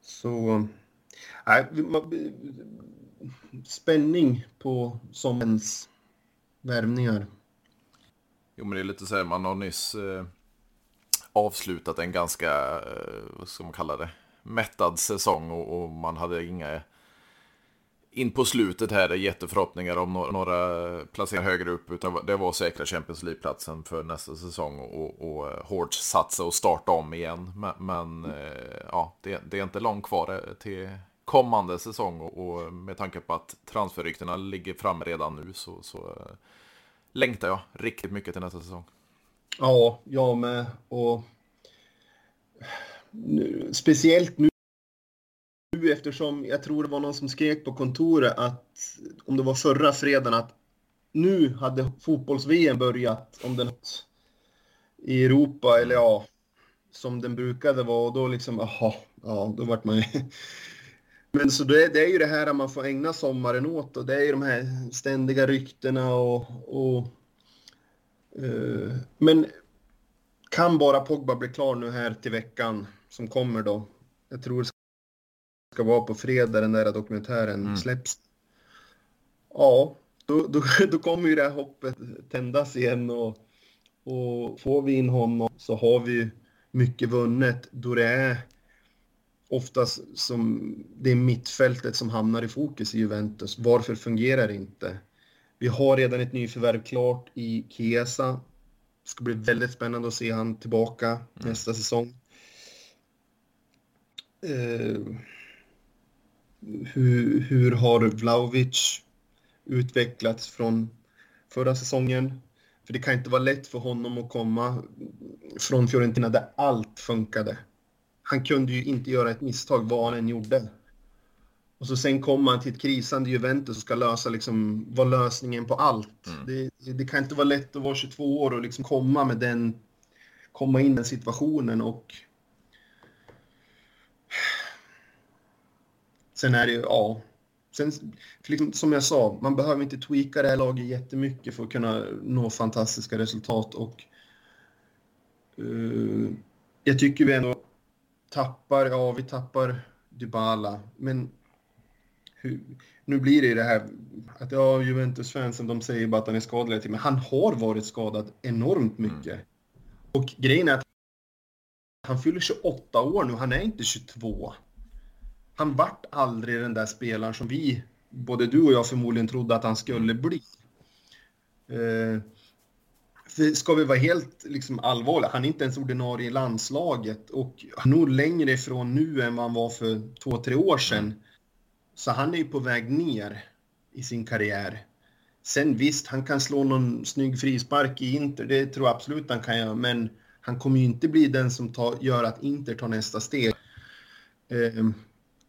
Så, nej, spänning på sommarens värvningar. Jo, men det är lite så här, man har nyss eh, avslutat en ganska, eh, vad ska man kalla det, mättad säsong och, och, man hade inga in på slutet här är jätteförhoppningar om några, några placeringar högre upp utan det var säkra Champions League-platsen för nästa säsong och, och eh, hårt satsa och starta om igen. Men, men eh, ja, det, det, är inte långt kvar eh, till kommande säsong och, och med tanke på att transferryktena ligger framme redan nu så, så längtar jag riktigt mycket till nästa säsong. Ja, jag med. Och nu, speciellt nu eftersom jag tror det var någon som skrek på kontoret att om det var förra fredagen att nu hade fotbolls-VM börjat om den i Europa eller ja, som den brukade vara och då liksom, jaha, ja, då vart man ju... Men så det, det, är ju det här att man får ägna sommaren åt och det är ju de här ständiga ryktena och, och uh, men kan bara Pogba bli klar nu här till veckan som kommer då? Jag tror det ska vara på fredag den där dokumentären mm. släpps. Ja, då, då, då kommer ju det här hoppet tändas igen och, och får vi in honom så har vi mycket vunnet då det är oftast som det är mittfältet som hamnar i fokus i Juventus. Varför fungerar det inte? Vi har redan ett nyförvärv klart i Chiesa. Det ska bli väldigt spännande att se han tillbaka mm. nästa säsong. Uh, hur, hur har Vlaovic utvecklats från förra säsongen? För det kan inte vara lätt för honom att komma från Fiorentina där allt funkade han kunde ju inte göra ett misstag vad han än gjorde. Och så sen kommer han till ett krisande Juventus och ska lösa liksom, vara lösningen på allt. Mm. Det, det, kan inte vara lätt att vara 22 år och liksom komma med den, komma in i den situationen och Sen är det ju, ja. Sen, liksom, som jag sa, man behöver inte tweaka det här laget jättemycket för att kunna nå fantastiska resultat och uh, jag tycker vi ändå tappar, ja vi tappar Dybala, men hur, nu blir det ju det här att ja, Juventus-fansen de säger bara att han är skadad men han har varit skadad enormt mm. mycket. Mm. Och grejen är att han fyller 28 år nu, han är inte 22. Han vart aldrig den där spelaren som vi, både du och jag förmodligen trodde att han skulle bli. Eh, för ska vi vara helt liksom, allvarliga, han är inte ens ordinarie i landslaget och han är nog längre ifrån nu än vad han var för två, tre år sedan. Så han är ju på väg ner i sin karriär. Sen visst, han kan slå någon snygg frispark i Inter, det tror jag absolut han kan göra, men han kommer ju inte bli den som tar, gör att Inter tar nästa steg. Eh,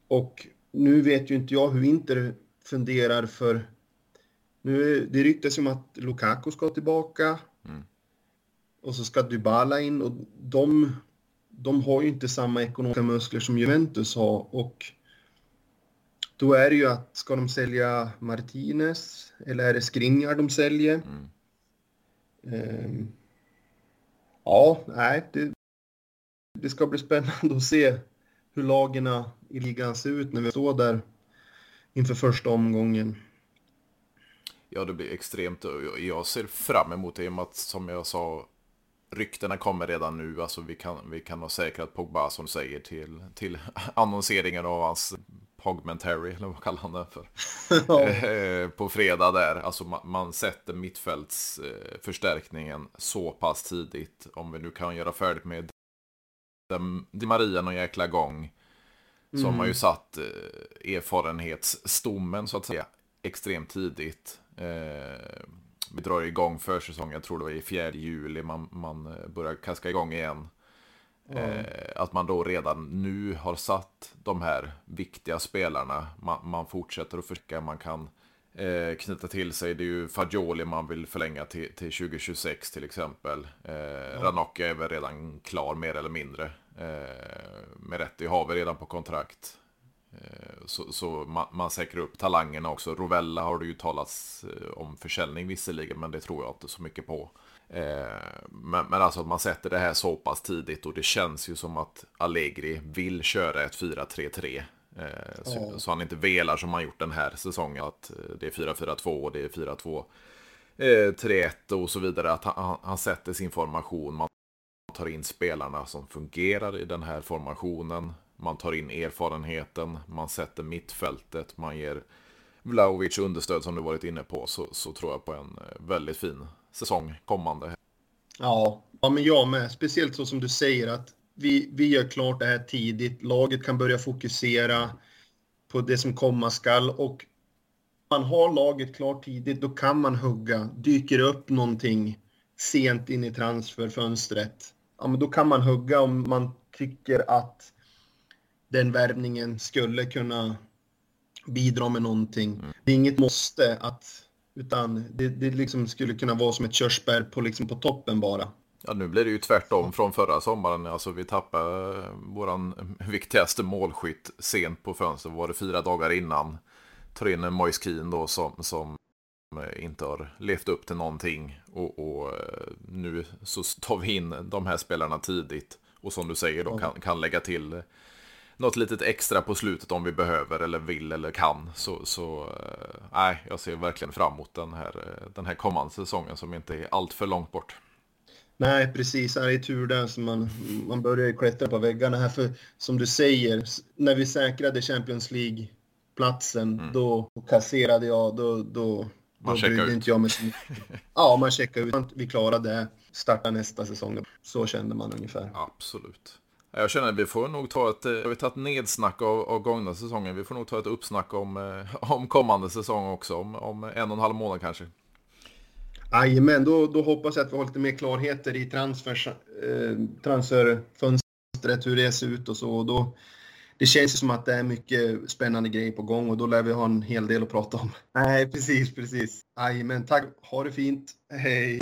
och nu vet ju inte jag hur Inter funderar för nu, det ryktas om att Lukaku ska tillbaka. Mm. Och så ska Dybala in och de, de har ju inte samma ekonomiska muskler som Juventus har och då är det ju att ska de sälja Martinez eller är det Skriniar de säljer? Mm. Um, ja, nej, det, det ska bli spännande att se hur lagen i ligan ser ut när vi står där inför första omgången. Ja, det blir extremt. Jag ser fram emot det i och med att, som jag sa, ryktena kommer redan nu. Alltså vi kan, vi kan ha säkrat Pogba, som säger, till, till annonseringen av hans Pogmentary, eller vad kallar han det för? Eh, på fredag där. Alltså man, man sätter mittfältsförstärkningen så pass tidigt. Om vi nu kan göra färdigt med Di Maria någon jäkla gång. Så mm. har man ju satt eh, erfarenhetsstommen så att säga extremt tidigt. Eh, vi drar igång försäsongen, jag tror det var i 4 juli man, man eh, börjar kaska igång igen. Mm. att man då redan nu har satt de här viktiga spelarna. Man, man fortsätter att försöka, man kan eh, knyta till sig. Det är ju Fagioli man vill förlänga till, till 2026 till exempel. Eh, mm. Ranocchia är väl redan klar mer eller mindre. Eh, Meretti har vi redan på kontrakt. Eh, så, så man, man säkrar upp talangerna också. Rovella har det ju talats eh, om försäljning visserligen, men det tror jag inte så mycket på. Men, men alltså att man sätter det här så pass tidigt och det känns ju som att Allegri vill köra ett 4-3-3. Eh, så, oh. så, han inte velar som han gjort den här säsongen. Att det är 4-4-2 och det är 4-2. 3-1 och så vidare. Att han, han sätter sin formation. Man tar in spelarna som fungerar i den här formationen. Man tar in erfarenheten. Man sätter mittfältet. Man ger Vlaovic understöd som du varit inne på. Så, så tror jag på en eh, väldigt fin säsong kommande. Ja, ja men jag med. Speciellt så som du säger att vi, vi gör klart det här tidigt. Laget kan börja fokusera på det som komma skall. Och man har laget klart tidigt, då kan man hugga. Dyker upp någonting sent in i transferfönstret, ja, men då kan man hugga om man tycker att den värvningen skulle kunna bidra med någonting. Mm. Det är inget måste att, utan det, det liksom skulle kunna vara som ett körsbär på, liksom på toppen bara. Ja, nu blir det ju tvärtom från förra sommaren. Alltså vi tappade våran viktigaste målskytt sent på fönstret. Var det fyra dagar innan. Tar in Moise Keane då som, som inte har levt upp till någonting. Och, och, eh, nu så tar vi in de här spelarna tidigt. Och som du säger då kan, kan lägga till något litet extra på slutet om vi behöver eller vill eller kan. Så, så eh, nej, jag ser verkligen fram emot den här, eh, den här kommande säsongen som inte är allt för långt bort. Nej, precis. Det är tur där som man, man börjar klättra på väggarna här. För som du säger, när vi säkrade Champions League-platsen, mm. då kasserade jag, då, då, man då brydde inte jag så Ja, man checkar ut. Vi klarade det. Starta nästa säsong. Så kände man ungefär. Absolut. Jag känner att vi får nog ta ett, vi har tagit nedsnack av, av gångna säsongen. Vi får nog ta ett uppsnack om, eh, om kommande säsong också. Om, om en och en halv månad kanske. Jajamän, då, då hoppas jag att vi har lite mer klarheter i transfers, eh, transferfönstret, hur det ser ut och så. Och då, det känns som att det är mycket spännande grejer på gång och då lär vi ha en hel del att prata om. Nej, precis, precis. Aj, men tack. Ha det fint. Hej!